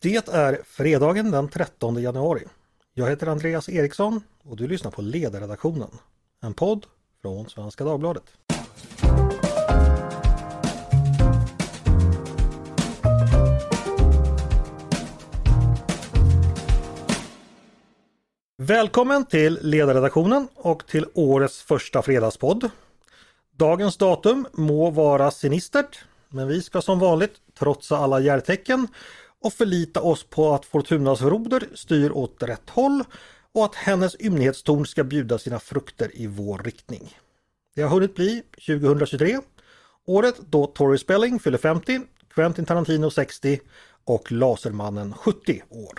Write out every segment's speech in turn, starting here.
Det är fredagen den 13 januari. Jag heter Andreas Eriksson och du lyssnar på Ledarredaktionen. En podd från Svenska Dagbladet. Välkommen till Ledarredaktionen och till årets första fredagspodd. Dagens datum må vara sinistert, men vi ska som vanligt trotsa alla järtecken och förlita oss på att Fortunas roder styr åt rätt håll och att hennes ymnighetstorn ska bjuda sina frukter i vår riktning. Det har hunnit bli 2023, året då Tori Spelling fyller 50, Quentin Tarantino 60 och Lasermannen 70 år.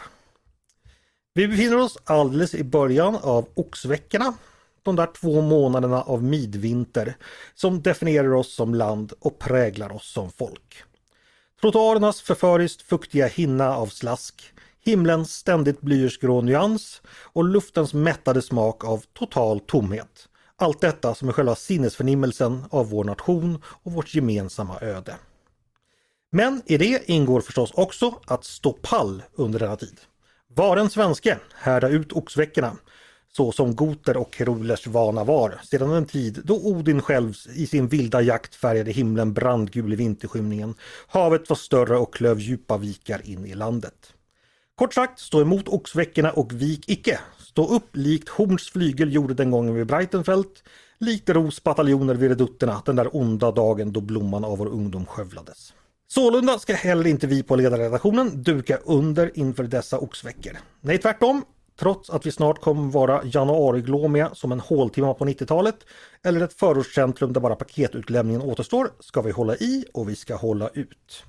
Vi befinner oss alldeles i början av oxveckorna. De där två månaderna av midvinter som definierar oss som land och präglar oss som folk. Trottoarernas förföriskt fuktiga hinna av slask, himlens ständigt blyertsgrå nyans och luftens mättade smak av total tomhet. Allt detta som är själva sinnesförnimmelsen av vår nation och vårt gemensamma öde. Men i det ingår förstås också att stå pall under denna tid. Var en svenske, härda ut oxveckorna, så som goter och herolers vana var sedan en tid då Odin själv i sin vilda jakt färgade himlen brandgul i vinterskymningen. Havet var större och klöv djupa vikar in i landet. Kort sagt, stå emot oxveckorna och vik icke. Stå upp likt Horns flygel gjorde den gången vid Breitenfeld, likt Ros bataljoner vid redutterna den där onda dagen då blomman av vår ungdom skövlades. Sålunda ska heller inte vi på ledarredaktionen duka under inför dessa oxveckor. Nej, tvärtom. Trots att vi snart kommer vara januariglåmiga som en håltimme på 90-talet eller ett förortscentrum där bara paketutlämningen återstår ska vi hålla i och vi ska hålla ut.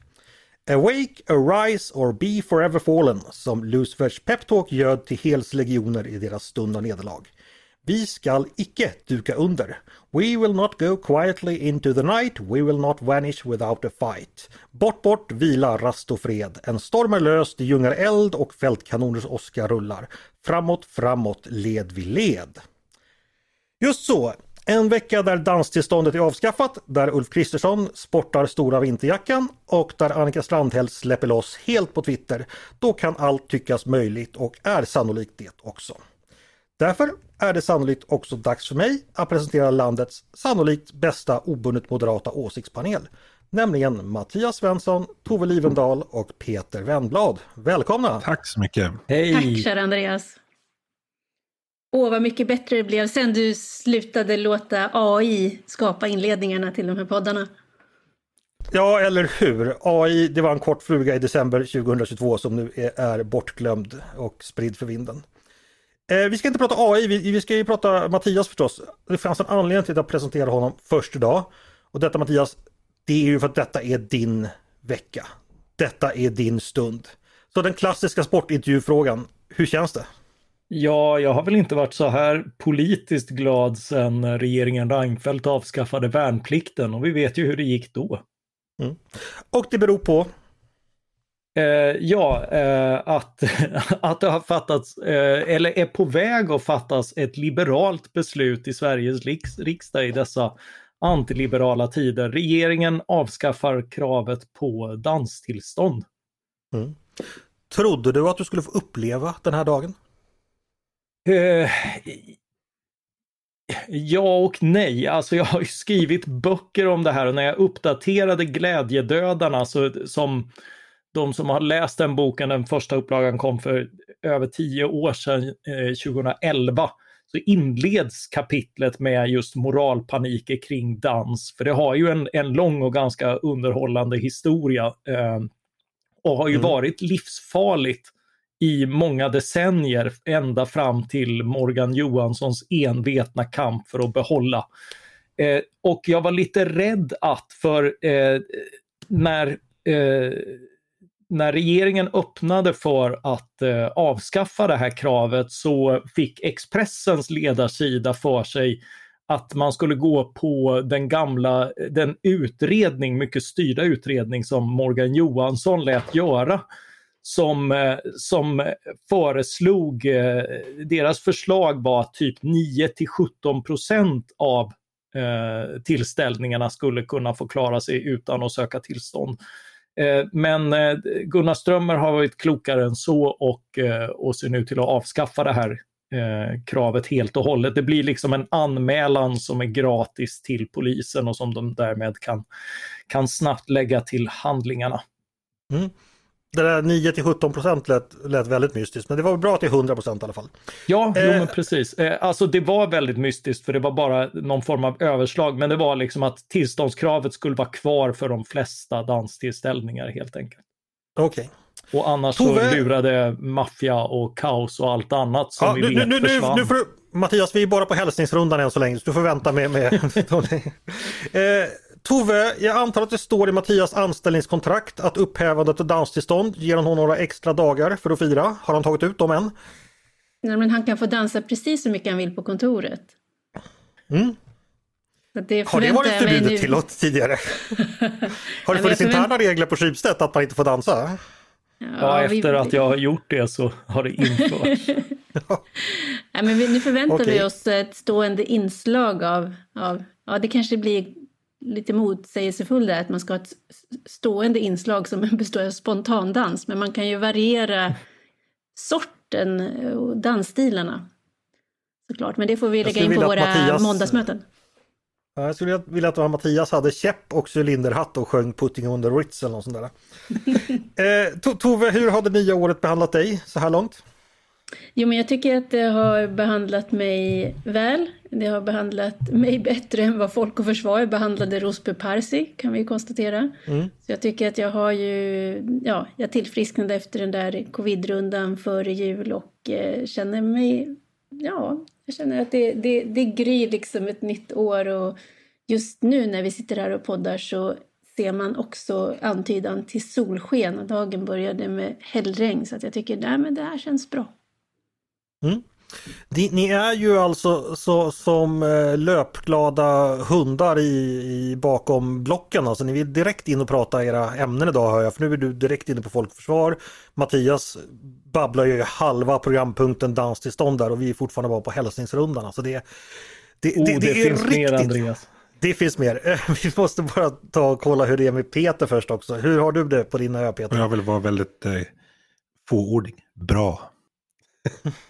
Awake, arise or be forever fallen som Lucifers peptalk göd till Hels legioner i deras stund av nederlag. Vi skall icke duka under. We will not go quietly into the night, we will not vanish without a fight. Bort, bort, vila, rast och fred. En storm är löst, det ljungar eld och fältkanoners åska rullar. Framåt, framåt, led vi led. Just så, en vecka där danstillståndet är avskaffat, där Ulf Kristersson sportar stora vinterjackan och där Annika Strandhäll släpper loss helt på Twitter. Då kan allt tyckas möjligt och är sannolikt det också. Därför är det sannolikt också dags för mig att presentera landets sannolikt bästa obundet moderata åsiktspanel. Nämligen Mattias Svensson, Tove Livendal och Peter Wennblad. Välkomna! Tack så mycket! Hej! Tack kära Andreas! Åh, vad mycket bättre det blev sen du slutade låta AI skapa inledningarna till de här poddarna. Ja, eller hur? AI, det var en kort fluga i december 2022 som nu är, är bortglömd och spridd för vinden. Eh, vi ska inte prata AI, vi, vi, ska ju prata Mattias förstås. Det fanns en anledning till att jag presenterade honom först idag. Och detta Mattias, det är ju för att detta är din vecka. Detta är din stund. Så den klassiska sportintervjufrågan, hur känns det? Ja, jag har väl inte varit så här politiskt glad sedan regeringen Reinfeldt avskaffade värnplikten och vi vet ju hur det gick då. Mm. Och det beror på? Eh, ja, eh, att, att det har fattats, eh, eller är på väg att fattas ett liberalt beslut i Sveriges riksdag i dessa antiliberala tider. Regeringen avskaffar kravet på danstillstånd. Mm. Trodde du att du skulle få uppleva den här dagen? Uh, ja och nej. Alltså jag har skrivit böcker om det här och när jag uppdaterade Glädjedödarna så, som de som har läst den boken, den första upplagan kom för över tio år sedan, eh, 2011, så inleds kapitlet med just moralpaniker kring dans. För det har ju en, en lång och ganska underhållande historia eh, och har ju mm. varit livsfarligt i många decennier ända fram till Morgan Johanssons envetna kamp för att behålla. Eh, och jag var lite rädd att för eh, när eh, när regeringen öppnade för att eh, avskaffa det här kravet så fick Expressens ledarsida för sig att man skulle gå på den gamla, den utredning, mycket styrda utredning som Morgan Johansson lät göra som, eh, som föreslog, eh, deras förslag var att typ 9 till 17 procent av eh, tillställningarna skulle kunna få klara sig utan att söka tillstånd. Eh, men eh, Gunnar Strömmer har varit klokare än så och, eh, och ser nu till att avskaffa det här kravet helt och hållet. Det blir liksom en anmälan som är gratis till polisen och som de därmed kan, kan snabbt lägga till handlingarna. Mm. Det där 9 till 17 procent lät, lät väldigt mystiskt, men det var bra till 100 procent i alla fall. Ja, eh, jo, men precis. Eh, alltså det var väldigt mystiskt för det var bara någon form av överslag, men det var liksom att tillståndskravet skulle vara kvar för de flesta danstillställningar helt enkelt. Okej. Okay. Och annars Tove... så lurade maffia och kaos och allt annat som ja, vi nu, vet nu, försvann. Nu, nu får Mattias, vi är bara på hälsningsrundan än så länge, så du får vänta med... med eh, Tove, jag antar att det står i Mattias anställningskontrakt att upphävandet av danstillstånd ger honom några extra dagar för att fira. Har han tagit ut dem än? Nej, men han kan få dansa precis så mycket han vill på kontoret. Mm. Det har det varit förbjudet tillåtet tidigare? har det funnits interna regler på Schibsted att man inte får dansa? Ja, ja efter vi... att jag har gjort det så har det införts. ja. Nej, men vi, nu förväntar okay. vi oss ett stående inslag av, av, ja det kanske blir lite motsägelsefull där, att man ska ha ett stående inslag som består av spontandans, men man kan ju variera sorten och dansstilarna. Såklart, men det får vi lägga in på våra Mattias, måndagsmöten. Ja, jag skulle vilja att Mattias hade käpp och cylinderhatt och sjöng Putting on the Ritz eller något sånt där. eh, Tove, hur har det nya året behandlat dig så här långt? Jo, men jag tycker att det har behandlat mig väl. Det har behandlat mig bättre än vad Folk och Försvar behandlade Rospe Parsi, kan vi konstatera. Mm. Så jag tycker att jag har ju, ja, jag tillfrisknade efter den där covidrundan före jul och eh, känner mig, ja, jag känner att det, det, det gryr liksom ett nytt år och just nu när vi sitter här och poddar så ser man också antydan till solsken och dagen började med hällregn så att jag tycker, nej men det här känns bra. Mm. Ni, ni, är ju alltså så, som eh, löpglada hundar i, i, bakom blocken. Alltså ni vill direkt in och prata era ämnen idag hör jag. För nu är du direkt inne på folkförsvar. Mattias babblar ju halva programpunkten danstillstånd där och vi är fortfarande bara på hälsningsrundan. Alltså det, det, oh, det, det, det finns riktigt... mer Andreas. Det finns mer. Vi måste bara ta och kolla hur det är med Peter först också. Hur har du det på dina ö Peter? Jag vill vara väldigt eh, fåordig. Bra.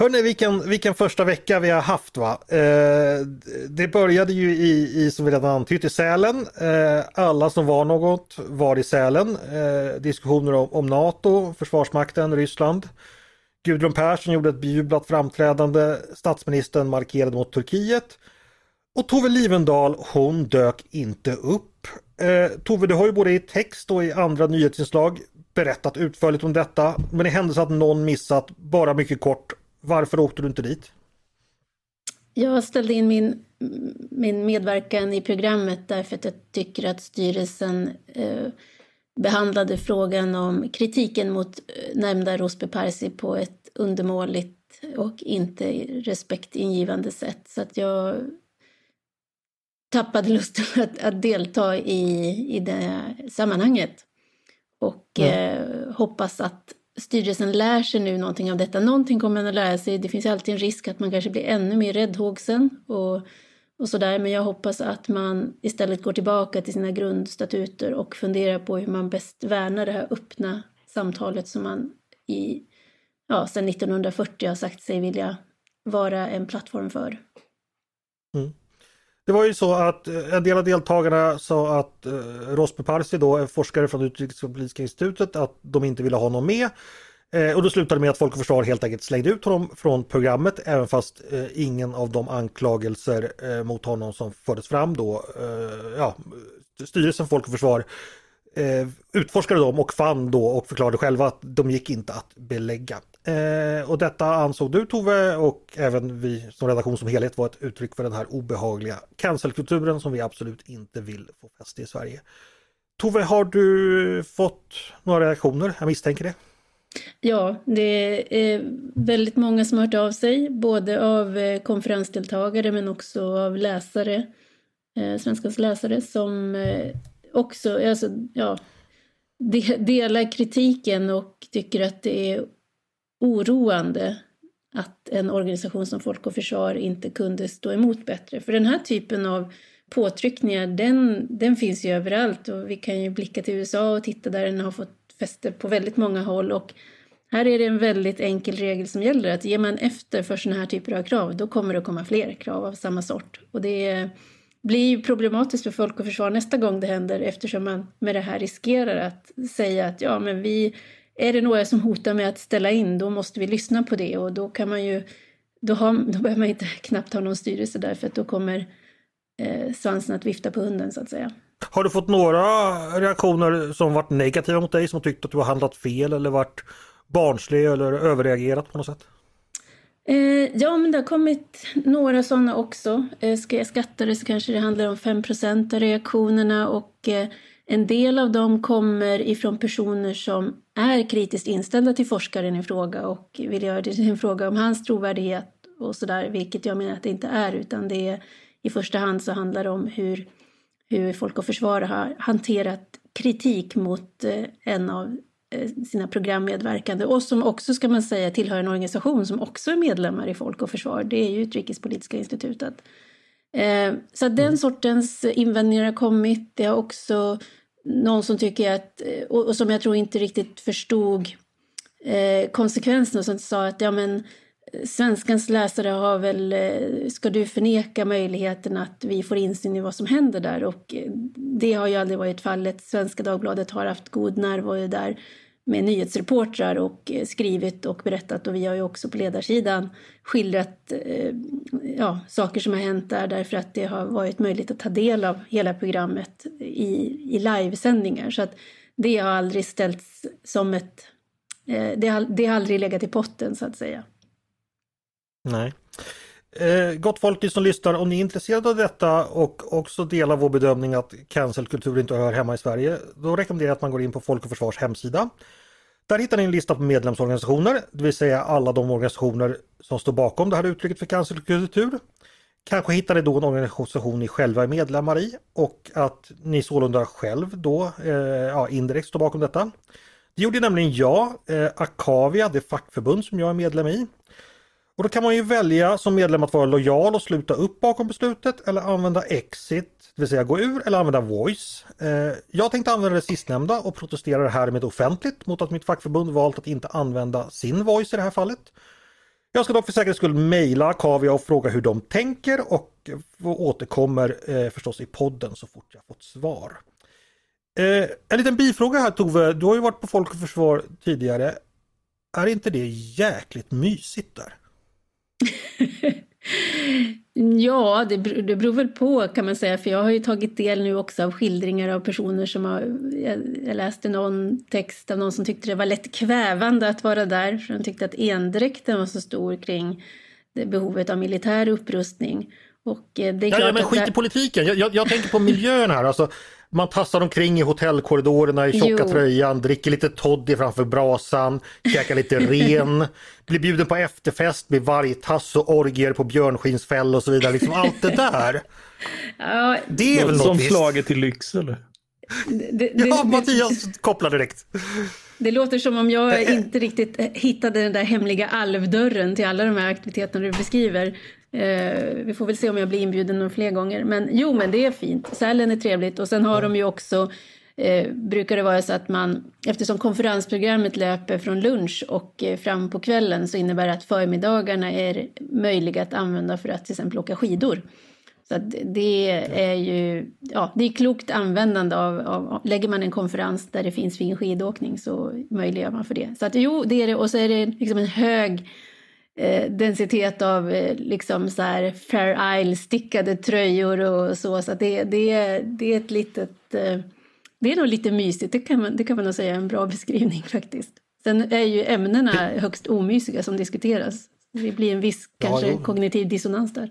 Hörni, vilken, vilken första vecka vi har haft va? Eh, det började ju i, i, som vi redan antytt, i Sälen. Eh, alla som var något var i Sälen. Eh, diskussioner om, om, NATO, Försvarsmakten, Ryssland. Gudrun Persson gjorde ett bejublat framträdande. Statsministern markerade mot Turkiet. Och Tove Livendal, hon dök inte upp. Eh, Tove, du har ju både i text och i andra nyhetsinslag berättat utförligt om detta. Men i händelse att någon missat, bara mycket kort, varför åkte du inte dit? Jag ställde in min, min medverkan i programmet därför att jag tycker att styrelsen eh, behandlade frågan om kritiken mot eh, nämnda Rosbe Parsi på ett undermåligt och inte respektingivande sätt. Så att jag tappade lusten att, att delta i, i det sammanhanget. Och mm. eh, hoppas att styrelsen lär sig nu någonting av detta. Någonting kommer man att lära sig. Det finns alltid en risk att man kanske blir ännu mer räddhågsen och, och sådär. Men jag hoppas att man istället går tillbaka till sina grundstatuter och funderar på hur man bäst värnar det här öppna samtalet som man i, ja, sedan 1940 har sagt sig vilja vara en plattform för. Mm. Det var ju så att eh, en del av deltagarna sa att eh, Rospe Parsi då, en forskare från Utrikespolitiska institutet, att de inte ville ha honom med. Eh, och då slutade det med att Folk och Försvar helt enkelt slängde ut honom från programmet även fast eh, ingen av de anklagelser eh, mot honom som fördes fram då, eh, ja, styrelsen Folk och Försvar eh, utforskade dem och fann då och förklarade själva att de gick inte att belägga. Eh, och detta ansåg du Tove och även vi som redaktion som helhet var ett uttryck för den här obehagliga cancelkulturen som vi absolut inte vill få fäste i Sverige. Tove, har du fått några reaktioner? Jag misstänker det. Ja, det är väldigt många som har hört av sig, både av eh, konferensdeltagare men också av läsare, eh, svenskans läsare som eh, också alltså, ja, delar kritiken och tycker att det är oroande att en organisation som Folk och Försvar inte kunde stå emot bättre. För den här typen av påtryckningar, den, den finns ju överallt och vi kan ju blicka till USA och titta där den har fått fäste på väldigt många håll och här är det en väldigt enkel regel som gäller att ger man efter för sådana här typer av krav då kommer det komma fler krav av samma sort. Och det blir problematiskt för folk och försvar nästa gång det händer eftersom man med det här riskerar att säga att ja men vi är det några som hotar med att ställa in då måste vi lyssna på det och då kan man ju då, har, då behöver man inte knappt ha någon styrelse där för att då kommer eh, svansen att vifta på hunden så att säga. Har du fått några reaktioner som varit negativa mot dig som tyckt att du har handlat fel eller varit barnslig eller överreagerat på något sätt? Eh, ja, men det har kommit några sådana också. Eh, ska jag skatta det så kanske det handlar om 5% av reaktionerna och eh, en del av dem kommer ifrån personer som är kritiskt inställda till forskaren i fråga och vill göra det till en fråga om hans trovärdighet och sådär, vilket jag menar att det inte är, utan det är i första hand så handlar det om hur, hur Folk och Försvar har hanterat kritik mot en av Eh, sina programmedverkande och som också ska man säga tillhör en organisation som också är medlemmar i Folk och Försvar. Det är ju Utrikespolitiska institutet. Eh, så den mm. sortens invändningar har kommit. Det har också någon som tycker att, eh, och som jag tror inte riktigt förstod eh, konsekvenserna som sa att ja men eh, svenskans läsare har väl, ska du förneka möjligheten att vi får insyn i vad som händer där? Och det har ju aldrig varit fallet. Svenska Dagbladet har haft god närvaro där med nyhetsreportrar och eh, skrivit och berättat och vi har ju också på ledarsidan skildrat eh, ja, saker som har hänt där därför att det har varit möjligt att ta del av hela programmet i, i livesändningar. Så att det har aldrig ställts som ett... Eh, det, har, det har aldrig legat i potten så att säga. Nej. Eh, gott folk, ni som lyssnar, om ni är intresserade av detta och också delar vår bedömning att cancelkultur inte hör hemma i Sverige, då rekommenderar jag att man går in på Folk och Försvars hemsida. Där hittar ni en lista på medlemsorganisationer, det vill säga alla de organisationer som står bakom det här uttrycket för cancelkultur. Kanske hittar ni då en organisation ni själva är medlemmar i och att ni sålunda själv då eh, ja, indirekt står bakom detta. Det gjorde nämligen jag, eh, Akavia, det fackförbund som jag är medlem i. Och då kan man ju välja som medlem att vara lojal och sluta upp bakom beslutet eller använda exit, det vill säga gå ur eller använda voice. Eh, jag tänkte använda det sistnämnda och protesterar härmed offentligt mot att mitt fackförbund valt att inte använda sin voice i det här fallet. Jag ska dock för säkerhets skull mejla Kavia och fråga hur de tänker och återkommer eh, förstås i podden så fort jag fått svar. Eh, en liten bifråga här Tove, du har ju varit på Folk och Försvar tidigare. Är inte det jäkligt mysigt där? ja, det, det beror väl på kan man säga, för jag har ju tagit del nu också av skildringar av personer som har... Jag, läste någon text av någon som tyckte det var lätt kvävande att vara där, för de tyckte att endräkten var så stor kring behovet av militär upprustning. Och eh, det är ja, ja men skit i politiken, jag, jag, jag tänker på miljön här. Alltså, man tassar omkring i hotellkorridorerna i tjocka jo. tröjan, dricker lite toddy framför brasan, käkar lite ren, blir bjuden på efterfest med vargtass och orgier på björnskinsfäll och så vidare. Liksom allt det där. Ja, det är väl något Som visst. slaget till Lycksele. Det, det, ja, Mattias kopplar direkt. Det låter som om jag inte riktigt hittade den där hemliga alvdörren till alla de här aktiviteterna du beskriver. Eh, vi får väl se om jag blir inbjuden några fler gånger. Men jo, men det är fint. Sälen är trevligt och sen har de ju också eh, brukar det vara så att man, eftersom konferensprogrammet löper från lunch och eh, fram på kvällen så innebär det att förmiddagarna är möjliga att använda för att till exempel åka skidor. Så det är ju ja, det är klokt användande av, av, lägger man en konferens där det finns fin skidåkning så möjliggör man för det. Så att jo, det är det och så är det liksom en hög eh, densitet av eh, liksom så här Fair Isle stickade tröjor och så. Så det, det, det är ett litet, eh, det är nog lite mysigt, det kan man, det kan man nog säga är en bra beskrivning faktiskt. Sen är ju ämnena högst omysiga som diskuteras. Det blir en viss kanske ja, kognitiv dissonans där.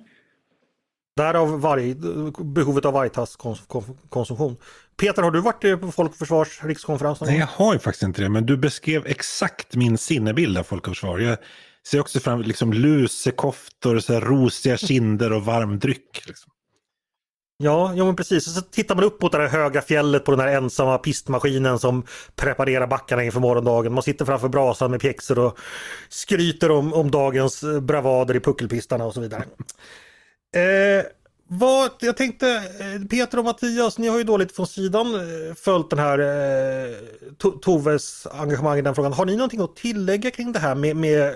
Därav varg, behovet av vargtasskonsumtion. Peter, har du varit på Folk och Försvars rikskonferens? Nej, jag har ju faktiskt inte det, men du beskrev exakt min sinnebild av Folk och Försvar. Jag ser också fram liksom lusekoftor, så här rosiga kinder och varm dryck. Liksom. Ja, ja men precis. Och så tittar man upp mot det här höga fjället på den här ensamma pistmaskinen som preparerar backarna inför morgondagen. Man sitter framför brasan med pjäxor och skryter om, om dagens bravader i puckelpistarna och så vidare. Eh, vad, jag tänkte, eh, Peter och Mattias, ni har ju då lite från sidan eh, följt den här eh, Toves engagemang i den frågan. Har ni någonting att tillägga kring det här med, med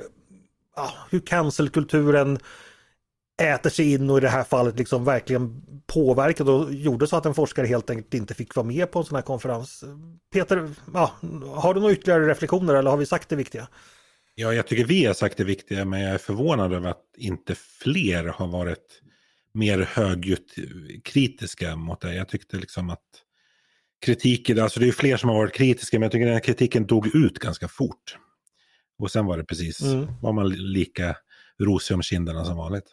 hur cancelkulturen äter sig in och i det här fallet liksom verkligen påverkade och gjorde så att en forskare helt enkelt inte fick vara med på en sån här konferens. Peter, ja, har du några ytterligare reflektioner eller har vi sagt det viktiga? Ja, jag tycker vi har sagt det viktiga, men jag är förvånad över att inte fler har varit mer högljutt kritiska mot det. Jag tyckte liksom att kritiken, alltså det är fler som har varit kritiska, men jag tycker den här kritiken dog ut ganska fort. Och sen var det precis, mm. var man lika rosig om kinderna som vanligt.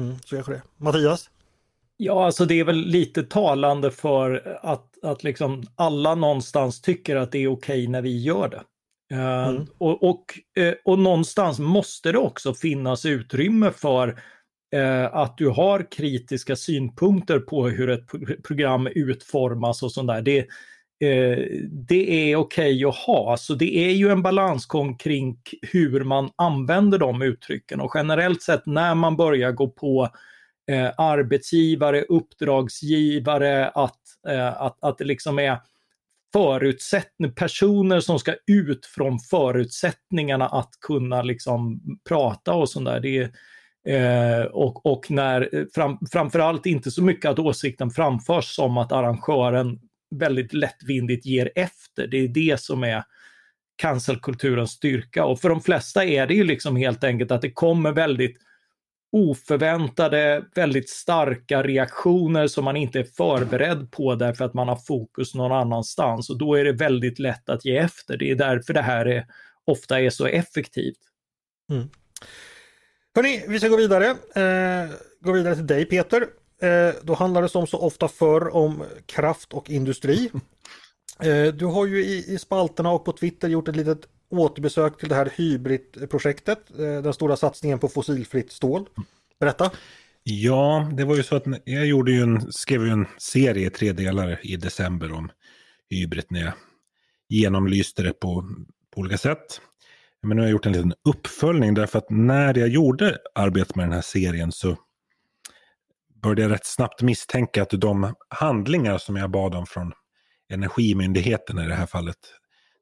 Mm, så kanske det. Mattias? Ja, alltså det är väl lite talande för att, att liksom alla någonstans tycker att det är okej okay när vi gör det. Eh, mm. och, och, eh, och någonstans måste det också finnas utrymme för uh, att du har kritiska synpunkter på hur ett program utformas och sånt där. Det, uh, Eh, det är okej okay att ha, så det är ju en balansgång kring hur man använder de uttrycken och generellt sett när man börjar gå på eh, arbetsgivare, uppdragsgivare, att, eh, att, att det liksom är förutsättning, personer som ska ut från förutsättningarna att kunna liksom prata och sånt där. eh, och, och när, fram, framförallt inte så mycket att åsikten framförs som att arrangören väldigt lättvindigt ger efter. Det är det som är cancelkulturens styrka och för de flesta är det ju liksom helt enkelt att det kommer väldigt oförväntade, väldigt starka reaktioner som man inte är förberedd på därför att man har fokus någon annanstans och då är det väldigt lätt att ge efter. Det är därför det här är, ofta är så effektivt. Mm. Hörni, vi ska gå vidare. Eh, gå vidare till dig Peter. Eh, då handlar det som så ofta förr om kraft och industri. Eh, du har ju i, spalterna och på Twitter gjort ett litet återbesök till det här Hybrid-projektet, eh, den stora satsningen på fossilfritt stål. Berätta! Ja, det var ju så att jag gjorde ju en, skrev ju en serie tre delar i december om Hybrid när jag genomlyste det på, på olika sätt. Men nu har jag gjort en liten uppföljning därför att när jag gjorde arbetet med den här serien så började jag rätt snabbt misstänka att de handlingar som jag bad om från Energimyndigheten i det här fallet,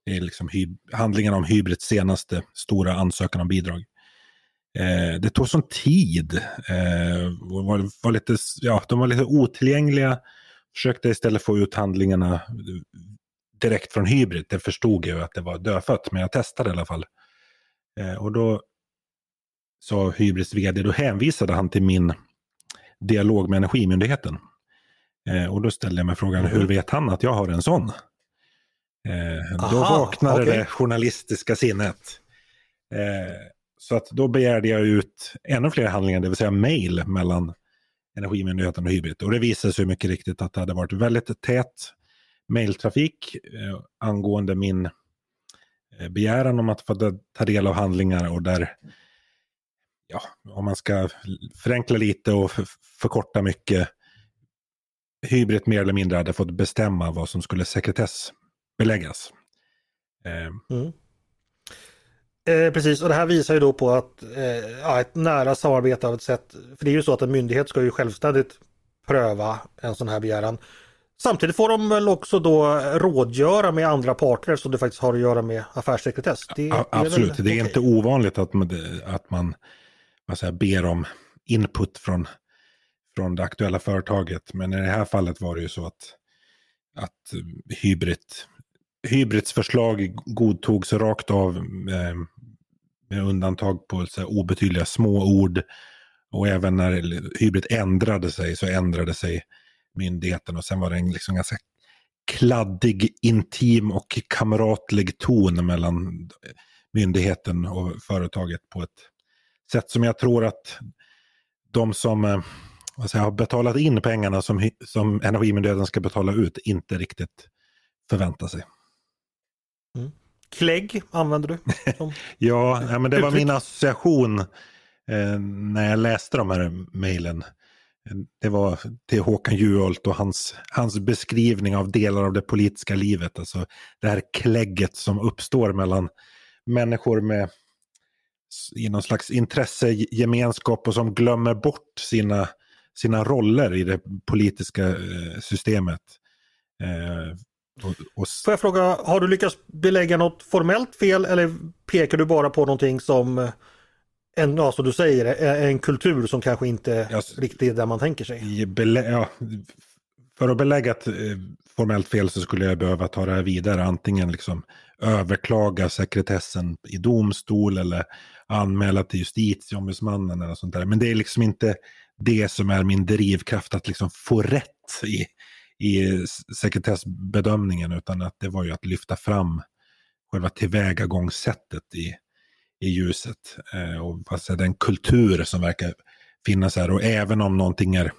det är liksom handlingarna om Hybrids senaste stora ansökan om bidrag. Eh, det tog sån tid. Eh, var, var lite, ja, de var lite otillgängliga. Försökte istället få ut handlingarna eh, direkt från Hybrid. Det förstod jag att det var dödfött, men jag testade i alla fall. Eh, och då sa Hybrids vd, då hänvisade han till min dialog med Energimyndigheten. Eh, och då ställde jag mig frågan, mm. hur vet han att jag har en sån? Eh, Aha, då vaknade okay. det journalistiska sinnet. Eh, så att då begärde jag ut ännu fler handlingar, det vill säga mail mellan Energimyndigheten och Hybrid. Och det visade sig mycket riktigt att det hade varit väldigt tät mailtrafik eh, angående min eh, begäran om att få ta del av handlingar och där, ja, om man ska förenkla lite och förkorta mycket, Hybrid mer eller mindre hade fått bestämma vad som skulle sekretess beläggas. Eh, mm. Eh, precis, och det här visar ju då på att eh, ja, ett nära samarbete av ett sätt, för det är ju så att en myndighet ska ju självständigt pröva en sån här begäran. Samtidigt får de väl också då rådgöra med andra parter som det faktiskt har att göra med affärssekretess. Det, absolut, det är, det är inte ovanligt att man, att man man säger, ber om input från från det aktuella företaget. Men i det här fallet var det ju så att, att eh, Hybrid, Hybrids förslag godtogs rakt av eh, med undantag på så här, obetydliga små ord. Och även när Hybrid ändrade sig så ändrade sig myndigheten och sen var det en liksom ganska kladdig, intim och kamratlig ton mellan myndigheten och företaget på ett sätt som jag tror att de som säga, har betalat in pengarna som, som Energimyndigheten ska betala ut inte riktigt förväntar sig. Mm. Klägg använder du? ja, ja, men det var min association eh, när jag läste de här mejlen. Det var till Håkan Juholt och hans, hans beskrivning av delar av det politiska livet. Alltså det här klägget som uppstår mellan människor med i någon slags intressegemenskap och som glömmer bort sina, sina roller i det politiska eh, systemet. Eh, och, och... Får jag fråga, har du lyckats belägga något formellt fel eller pekar du bara på någonting som en, ja, som du säger, är en kultur som kanske inte ja, riktigt är där man tänker sig? Belä ja, för att belägga eh, formellt fel så skulle jag behöva ta det här vidare. Antingen liksom överklaga sekretessen i domstol eller anmäla till justitieombudsmannen eller sånt där. Men det är liksom inte det som är min drivkraft att liksom få rätt i, i sekretessbedömningen utan att det var ju att lyfta fram själva tillvägagångssättet i, i ljuset. Eh, och alltså, den kultur som verkar finnas här och även om någonting är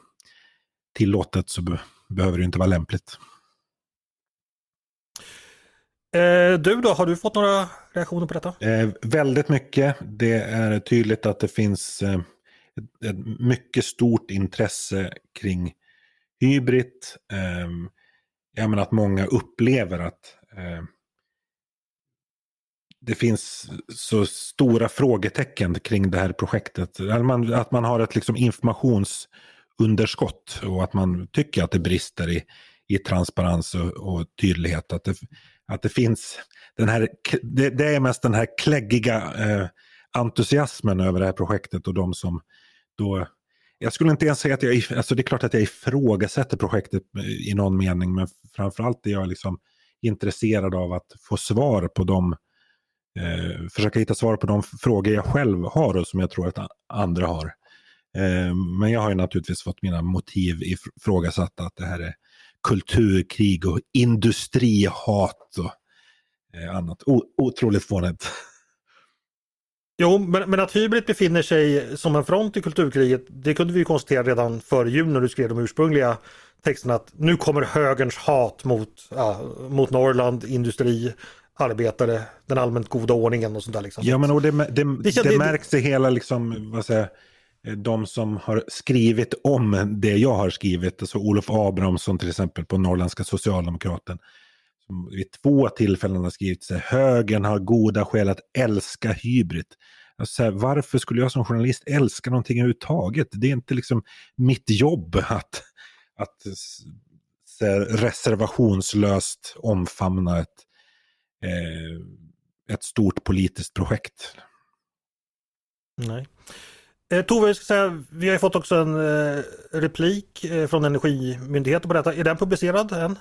tillåtet så be behöver det inte vara lämpligt. Eh, du då, har du fått några reaktioner på detta? Eh, väldigt mycket. Det är tydligt att det finns eh, ett, ett, mycket stort intresse kring hybrid. Eh, jag menar att många upplever att eh, det finns så stora frågetecken kring det här projektet. Att man, att man har ett liksom informationsunderskott och att man tycker att det brister i, i transparens och, och tydlighet. Att det, att det finns den här, det, det är mest den här kläggiga eh, entusiasmen över det här projektet och de som då jag skulle inte ens säga att jag, alltså det är klart att jag ifrågasätter projektet eh, i någon mening, men framförallt är jag liksom intresserad av att få svar på de, eh, försöka hitta svar på de frågor jag själv har och som jag tror att andra har. Eh, men jag har ju naturligtvis fått mina motiv ifrågasatta, att det här är kulturkrig och industrihat och eh, annat. O otroligt fånigt. Jo, men, men, att Hybrid befinner sig som en front i kulturkriget, det kunde vi konstatera redan före jul när du skrev de ursprungliga texterna att nu kommer högerns hat mot, ja, mot Norrland, industri, arbetare, den allmänt goda ordningen och sånt där. Liksom. Ja, men och det, det, det, det märks i hela liksom, vad säger, Eh, de som har skrivit om det jag har skrivit, alltså Olof Abrahamsson till exempel på Norrländska Socialdemokraten, som vid två tillfällen har skrivit sig, högern har goda skäl att älska hybrid. Alltså, varför skulle jag som journalist älska någonting överhuvudtaget? Det är inte liksom mitt jobb att, att här, reservationslöst omfamna ett, eh, ett stort politiskt projekt. Nej. Eh, Tove, jag ska säga, vi har fått också en eh, replik eh, från Energimyndigheten på detta. Är den publicerad än?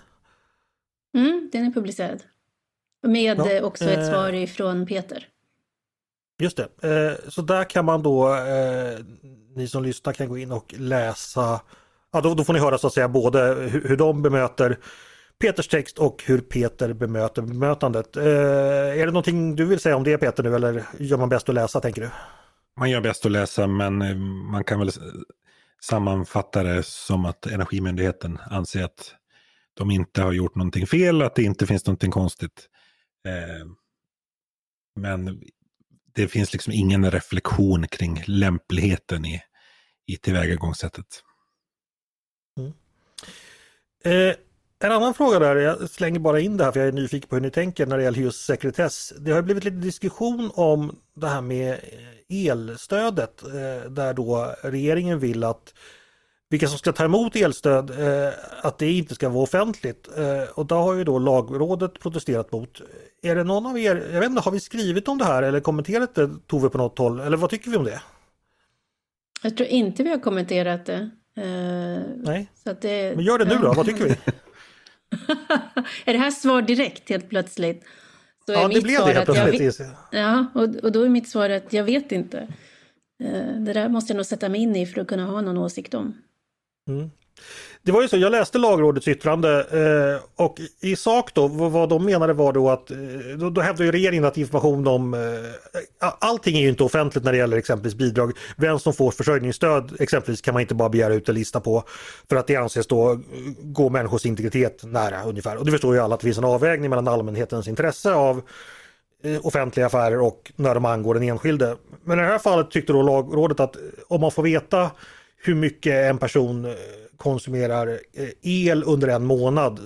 Mm, den är publicerad. Med ja, eh, också ett svar ifrån Peter. Just det. Eh, så där kan man då, eh, ni som lyssnar kan gå in och läsa, ja då, då får ni höra så att säga både hur, hur de bemöter Peters text och hur Peter bemöter bemötandet. är det någonting du vill säga om det Peter nu eller gör man bäst att läsa tänker du? Man gör bäst att läsa men eh, man kan väl sammanfatta det som att Energimyndigheten anser att de inte har gjort någonting fel, att det inte finns någonting konstigt. Eh, men det finns liksom ingen reflektion kring lämpligheten i, i tillvägagångssättet. Mm. Eh, en annan fråga där, jag slänger bara in det här för jag är nyfiken på hur ni tänker när det gäller just sekretess. Det har blivit lite diskussion om det här med elstödet eh, där då regeringen vill att vilka som ska ta emot elstöd, eh, att det inte ska vara offentligt. Eh, och då har ju då lagrådet protesterat mot. Är det någon av er, jag vet inte, har vi skrivit om det här eller kommenterat det Tove på något håll? Eller vad tycker vi om det? Jag tror inte vi har kommenterat det. Nej, det, men gör det nu då, vad tycker vi? är det här svar direkt helt plötsligt? Så ja, det blev det helt plötsligt. Ja, och, och då är mitt svar att jag vet inte. Det där måste jag nog sätta mig in i för att kunna ha någon åsikt om. Mm. Det var ju så, jag läste lagrådets yttrande eh, och i sak då vad de menade var då att eh, då, då hävdade ju regeringen att information om eh, allting är ju inte offentligt när det gäller exempelvis bidrag. Vem som får försörjningsstöd exempelvis kan man inte bara begära ut en lista på för att det anses då eh, gå människors integritet nära ungefär. Och det förstår ju alla att det finns en avvägning mellan allmänhetens intresse av eh, offentliga affärer och när de angår den enskilde. Men i det här fallet tyckte då lagrådet att om man får veta hur mycket en person konsumerar eh, el under en månad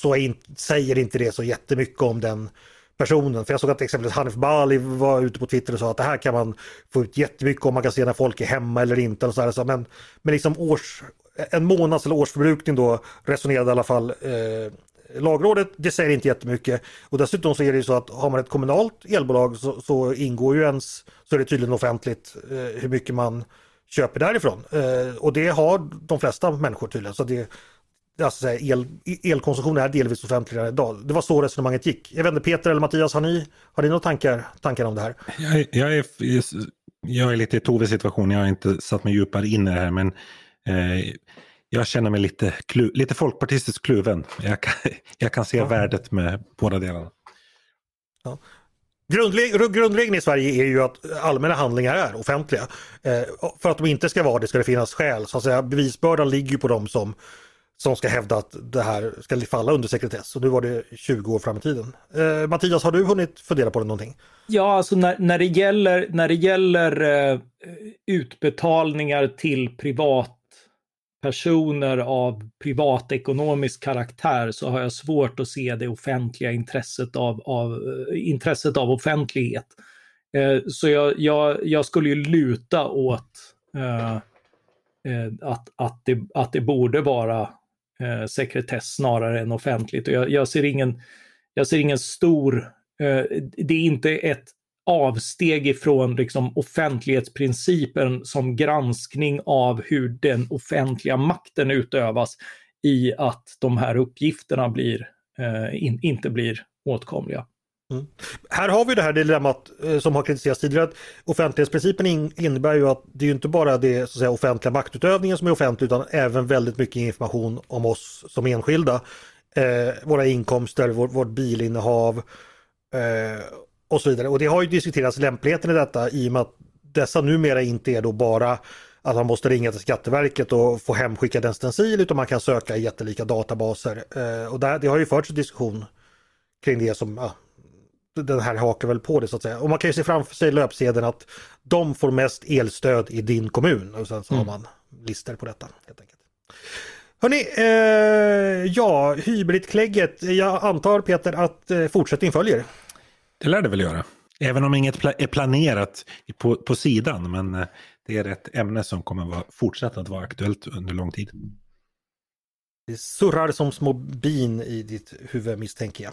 så in, säger inte det så jättemycket om den personen. För jag såg att exempelvis Hanif Bali var ute på Twitter och sa att det här kan man få ut jättemycket om man kan se när folk är hemma eller inte. Och så här. Men, men liksom års, en månads eller årsförbrukning då resonerade i alla fall eh, Lagrådet, det säger inte jättemycket. Och dessutom så är det ju så att har man ett kommunalt elbolag så, så ingår ju ens, så är det tydligen offentligt eh, hur mycket man köper därifrån. Eh, och det har de flesta människor tydligen. Så det, alltså, el, elkonsumtion är delvis offentligare idag. Det var så resonemanget gick. Jag vet inte, Peter eller Mattias, har ni, har ni några tankar, tankar om det här? Jag, jag, är, jag är lite i Toves situation, jag har inte satt mig djupare in i det här, men eh, jag känner mig lite, klu, lite folkpartistiskt kluven. Jag kan, jag kan se ja. värdet med båda delarna. Ja grundregeln i Sverige är ju att allmänna handlingar är offentliga. Eh, för att de inte ska vara det ska det finnas skäl. Så att säga, bevisbördan ligger ju på dem som, som ska hävda att det här ska falla under sekretess. Och nu var det 20 år fram i tiden. Eh, Mattias, har du hunnit fundera på det någonting? Ja, alltså när, när det gäller, när det gäller eh, utbetalningar till privat personer av privatekonomisk karaktär så har jag svårt att se det offentliga intresset av, av, eh, intresset av offentlighet. Eh, så jag, jag, jag, skulle ju luta åt eh, eh, att, att, det, att det borde vara eh, sekretess snarare än offentligt. Och jag, jag, ser ingen, jag ser ingen stor... Eh, det är inte ett avsteg ifrån liksom offentlighetsprincipen som granskning av hur den offentliga makten utövas i att de här uppgifterna blir, eh, in, inte blir åtkomliga. Mm. Här har vi det här dilemmat eh, som har kritiserats tidigare. Att offentlighetsprincipen in, innebär ju att det är inte bara det så att säga, offentliga maktutövningen som är offentlig utan även väldigt mycket information om oss som enskilda. Eh, våra inkomster, vår, vårt bilinnehav eh, och så vidare. Och det har ju diskuterats lämpligheten i detta i och med att dessa numera inte är då bara att man måste ringa till Skatteverket och få hemskickad en stencil utan man kan söka i jättelika databaser. Eh, och där, det har ju förts en diskussion kring det som, ja, den här hakar väl på det så att säga. Och man kan ju se framför sig löpsedeln att de får mest elstöd i din kommun och sen så mm. har man lister på detta. helt enkelt. Hörni, eh, ja, hybridklägget. Jag antar Peter att eh, fortsättning följer. Det lär det väl göra. Även om inget är planerat på, på sidan. Men eh, det är ett ämne som kommer att vara, fortsätta att vara aktuellt under lång tid. Det surrar som små bin i ditt huvud misstänker jag.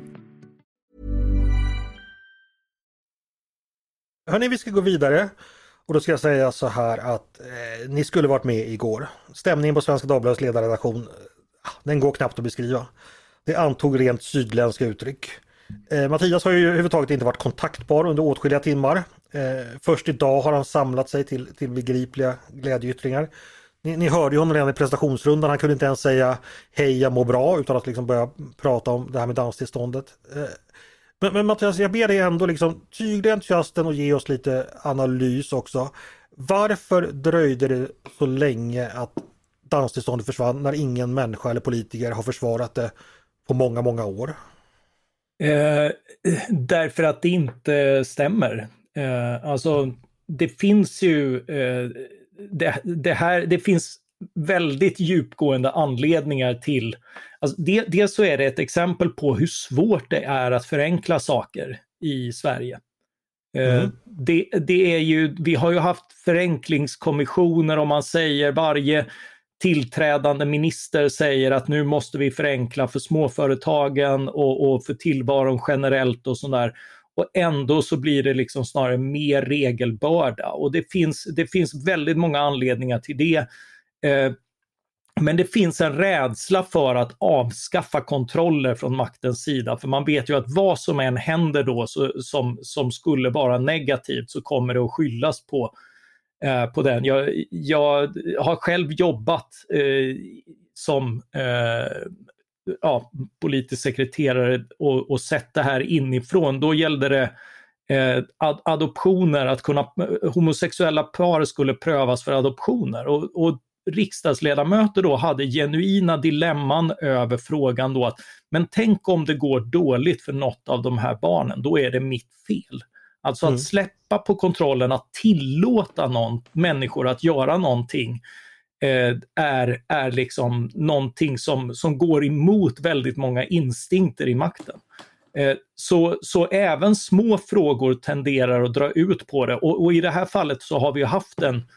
Hörni, vi ska gå vidare. Och då ska jag säga så här att eh, ni skulle varit med igår. Stämningen på Svenska Dagbladets ledarredaktion, eh, den går knappt att beskriva. Det antog rent sydländska uttryck. Eh, Mattias har ju överhuvudtaget inte varit kontaktbar under åtskilliga timmar. Eh, först idag har han samlat sig till, till begripliga glädjeyttringar. Ni, ni hörde ju honom redan i presentationsrundan. han kunde inte ens säga hej jag mår bra utan att liksom börja prata om det här med danstillståndet. Eh, men, men Mattias, jag ber dig ändå liksom tygla entusiasten och ge oss lite analys också. Varför dröjde det så länge att danstillståndet försvann när ingen människa eller politiker har försvarat det på många, många år? Eh, därför att det inte stämmer. Eh, alltså, det finns ju eh, det, det, här, det finns väldigt djupgående anledningar till, alltså det, dels så är det ett exempel på hur svårt det är att förenkla saker i Sverige. Mm. Det, det, är ju, vi har ju haft förenklingskommissioner om man säger varje tillträdande minister säger att nu måste vi förenkla för småföretagen och, och för tillvaron generellt och sådär. Och ändå så blir det liksom snarare mer regelbörda och det finns, det finns väldigt många anledningar till det. Eh, men det finns en rädsla för att avskaffa kontroller från maktens sida, för man vet ju att vad som än händer då så, som, som skulle vara negativt så kommer det att skyllas på, eh, på den. Jag, jag har själv jobbat eh, som eh, ja, politisk sekreterare och, och sett det här inifrån. Då gällde det eh, ad adoptioner, att kunna, eh, homosexuella par skulle prövas för adoptioner. Och, och riksdagsledamöter då hade genuina dilemman över frågan då att men tänk om det går dåligt för något av de här barnen, då är det mitt fel. Alltså mm. att släppa på kontrollen, att tillåta någon, människor att göra någonting eh, är, är liksom någonting som, som går emot väldigt många instinkter i makten. Eh, så, så även små frågor tenderar att dra ut på det och, och i det här fallet så har vi haft en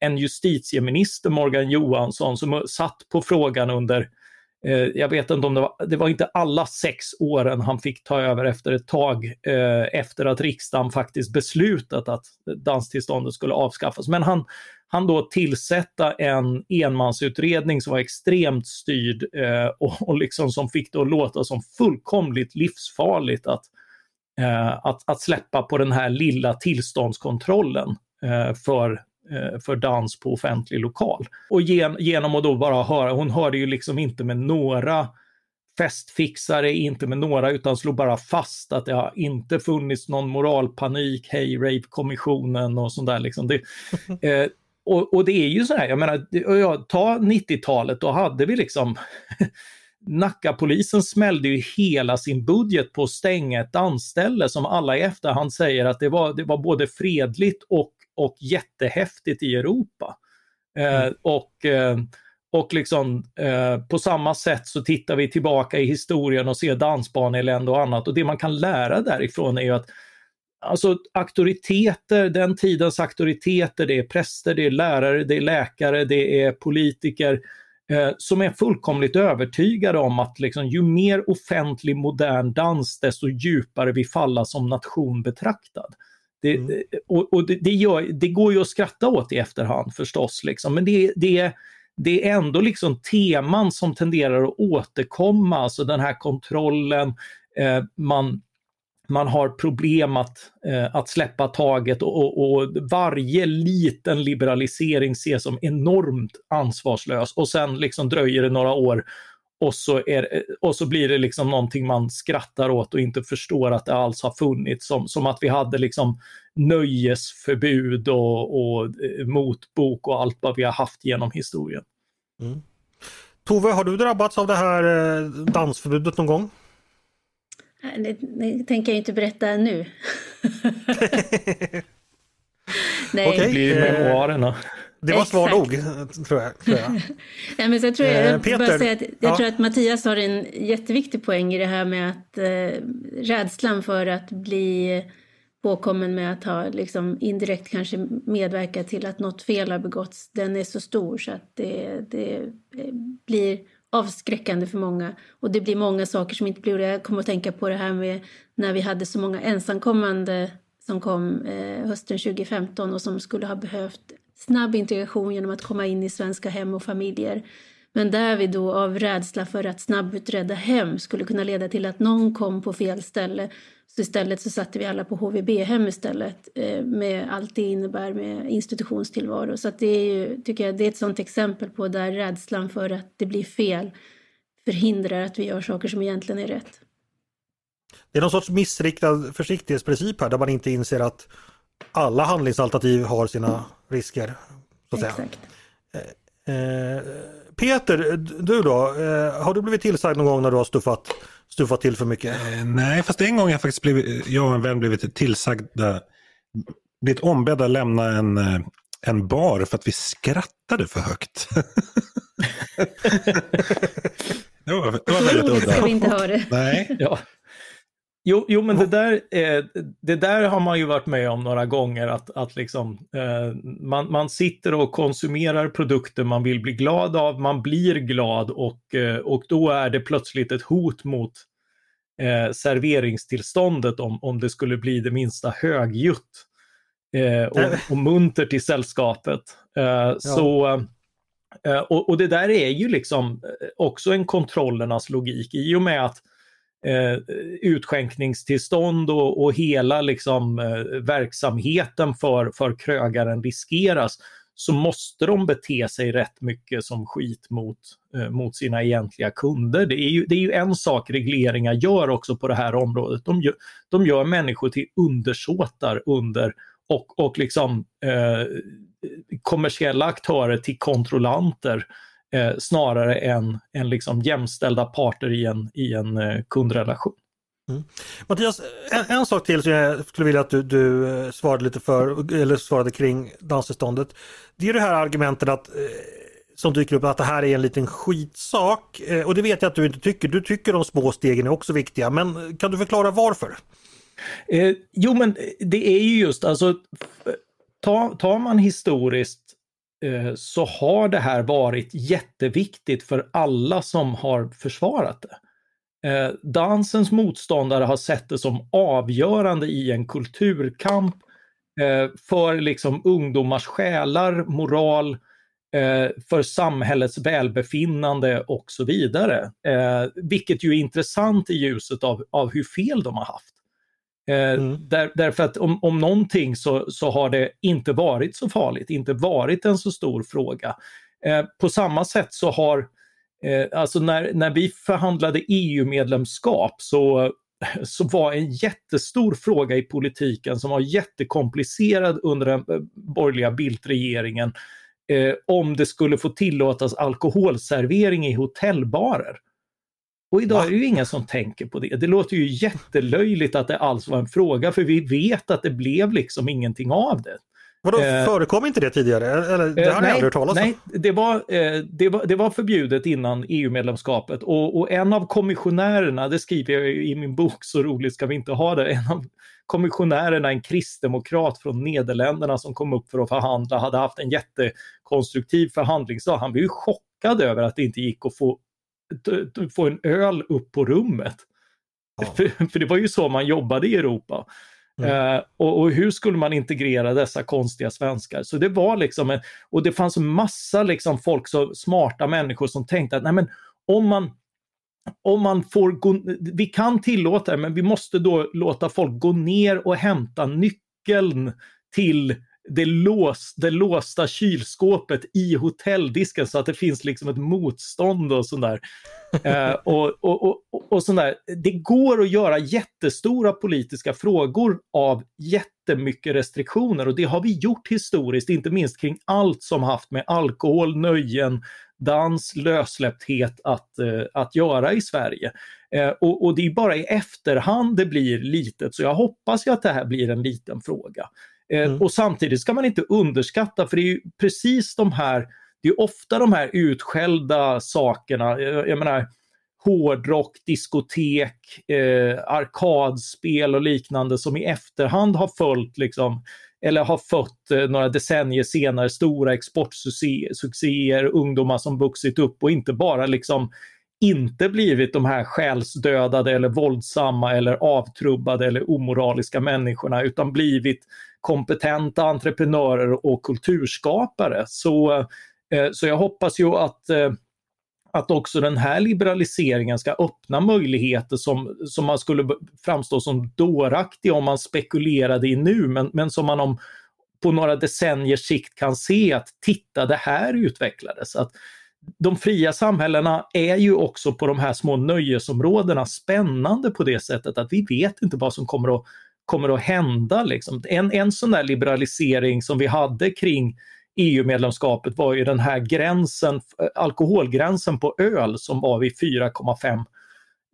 en justitieminister, Morgan Johansson, som satt på frågan under, eh, jag vet inte om det var, det var inte alla sex åren han fick ta över efter ett tag eh, efter att riksdagen faktiskt beslutat att danstillståndet skulle avskaffas. Men han, han då tillsätta en enmansutredning som var extremt styrd eh, och, och liksom som fick det att låta som fullkomligt livsfarligt att, eh, att, att släppa på den här lilla tillståndskontrollen eh, för för dans på offentlig lokal. Och gen, genom att då bara höra, hon hörde ju liksom inte med några festfixare, inte med några, utan slog bara fast att det har inte funnits någon moralpanik, hej rape-kommissionen och sånt där. Liksom. Det, eh, och, och, det är ju så här, jag menar, jag, ta 90-talet, då hade vi liksom Nackapolisen smällde ju hela sin budget på att stänga ett dansställe som alla i efterhand säger att det var, det var både fredligt och och jättehäftigt i Europa. Eh, mm. och, eh, och liksom eh, på samma sätt så tittar vi tillbaka i historien och ser dansbaneelände och annat och det man kan lära därifrån är ju att Alltså auktoriteter, den tidens auktoriteter, det är präster, det är lärare, det är läkare, det är politiker eh, som är fullkomligt övertygade om att liksom, ju mer offentlig modern dans, desto djupare vi falla som nation betraktad. Det, mm. Och, och det, det, gör, det, går ju att skratta åt i efterhand förstås, liksom. men det, det, det är ändå liksom teman som tenderar att återkomma, alltså den här kontrollen, eh, man, man har problem att, eh, att släppa taget och, och, varje liten liberalisering ses som enormt ansvarslös och sen liksom dröjer det några år och så, är, och så blir det liksom någonting man skrattar åt och inte förstår att det alls har funnits. Som, som att vi hade liksom nöjesförbud och, och eh, motbok och allt vad vi har haft genom historien. Mm. Tove, har du drabbats av det här eh, dansförbudet någon gång? Det, det tänker jag inte berätta nu. Nej. Okej, okay. blir memoarerna. Det var svar nog, tror jag. Tror jag. men tror, jag, eh, Peter, bara säga att, jag ja. tror att Mattias har en jätteviktig poäng i det här med att eh, rädslan för att bli påkommen med att ha liksom, indirekt kanske medverkat till att något fel har begåtts, den är så stor så att det, det blir avskräckande för många. Och det blir många saker som inte blir Jag kommer att tänka på det här med när vi hade så många ensamkommande som kom eh, hösten 2015 och som skulle ha behövt snabb integration genom att komma in i svenska hem och familjer. Men där vi då av rädsla för att snabbutredda hem skulle kunna leda till att någon kom på fel ställe. Så istället så satte vi alla på HVB-hem istället eh, med allt det innebär med institutionstillvaro. Så det är ju, tycker jag, det är ett sådant exempel på där rädslan för att det blir fel förhindrar att vi gör saker som egentligen är rätt. Det är någon sorts missriktad försiktighetsprincip här där man inte inser att alla handlingsalternativ har sina risker. Så att säga. Exakt. Eh, eh, Peter, du då? Eh, har du blivit tillsagd någon gång när du har stuffat, stuffat till för mycket? Nej, fast en gång jag faktiskt blivit, jag och en vän blivit tillsagda, blivit ombedda att lämna en, en bar för att vi skrattade för högt. det, var, det var väldigt udda. Ska vi inte ha det. Nej. Ja. Jo, jo, men det där, eh, det där har man ju varit med om några gånger, att, att liksom, eh, man, man sitter och konsumerar produkter man vill bli glad av, man blir glad och, eh, och då är det plötsligt ett hot mot eh, serveringstillståndet om, om det skulle bli det minsta högljutt eh, och, och muntert i sällskapet. Eh, ja. Så, och, och, det där är ju liksom också en kontrollernas logik i och med att eh, utskänkningstillstånd och, och hela liksom, eh, verksamheten för, för krögaren riskeras så måste de bete sig rätt mycket som skit mot, eh, mot sina egentliga kunder. Det är, ju, det är ju en sak regleringar gör också på det här området. De gör, de gör människor till undersåtar under och, och liksom eh, kommersiella aktörer till kontrollanter eh, snarare än, än liksom jämställda parter i en, i en eh, kundrelation. Mm. Mattias, en, en, sak till som jag skulle vilja att du, du eh, svarade lite för, eller svarade kring danstillståndet. Det är det här argumentet att eh, som dyker upp att det här är en liten skitsak. Eh, och det vet jag att du inte tycker. Du tycker de små stegen är också viktiga. Men kan du förklara varför? Eh, jo men det är ju just alltså, tar, tar man historiskt Eh, så har det här varit jätteviktigt för alla som har försvarat det. Eh, dansens motståndare har sett det som avgörande i en kulturkamp eh, för liksom ungdomars själar, moral, för samhällets välbefinnande och så vidare. Vilket ju är intressant i ljuset av, av hur fel de har haft. Eh, mm. Där, därför att om, om någonting så, så har det inte varit så farligt, inte varit en så stor fråga. Eh, på samma sätt så har, eh, alltså när, när vi förhandlade EU-medlemskap så, så var en jättestor fråga i politiken som var jättekomplicerad under den eh, borgerliga Bildt-regeringen eh, om det skulle få tillåtas alkoholservering i hotellbarer. Och idag Va? är det ju ingen som tänker på det. Det låter ju jättelöjligt att det alls var en fråga för vi vet att det blev liksom ingenting av det. Vadå, eh, förekom inte det tidigare? Eller, det har eh, nej, aldrig hört talas om. Nej, det var, eh, det, var, det var förbjudet innan EU-medlemskapet och, och, en av kommissionärerna, det skriver jag i min bok Så roligt ska vi inte ha det, en av kommissionärerna, en kristdemokrat från Nederländerna som kom upp för att förhandla, hade haft en jättekonstruktiv förhandlingsdag. Han blev ju chockad över att det inte gick att få få en öl upp på rummet. Ja. För, för, det var ju så man jobbade i Europa. Mm. Uh, och, och, hur skulle man integrera dessa konstiga svenskar? Så det var liksom, en, och det fanns massa liksom folk, så smarta människor som tänkte att nej men om man om man får gå, vi kan tillåta det men vi måste då låta folk gå ner och hämta nyckeln till det, lås, det låsta kylskåpet i hotelldisken så att det finns liksom ett motstånd och sådär. eh, och, och, och, och sådär. Det går att göra jättestora politiska frågor av jättemycket restriktioner och det har vi gjort historiskt, inte minst kring allt som haft med alkohol, nöjen, dans, lössläppthet att, eh, att göra i Sverige. Eh, och, och, det är bara i efterhand det blir litet, så jag hoppas ju att det här blir en liten fråga. Eh, mm. Och samtidigt ska man inte underskatta, för det är ju precis de här, det är ofta de här utskällda sakerna, jag, jag menar hårdrock, diskotek, eh, arkadspel och liknande som i efterhand har följt liksom, eller har fått eh, några decennier senare stora exportsuccéer, ungdomar som vuxit upp och inte bara liksom inte blivit de här själsdödade eller våldsamma eller avtrubbade eller omoraliska människorna utan blivit kompetenta entreprenörer och kulturskapare. Så, eh, så jag hoppas ju att eh, att också den här liberaliseringen ska öppna möjligheter som, som man skulle framstå som dåraktig om man spekulerade i nu, men, men som man om på några decenniers sikt kan se att titta, det här utvecklades. Att de fria samhällena är ju också på de här små nöjesområdena spännande på det sättet att vi vet inte vad som kommer att kommer att hända. Liksom. En, en sån där liberalisering som vi hade kring EU-medlemskapet var ju den här gränsen, eh, alkoholgränsen på öl som var vid 4,5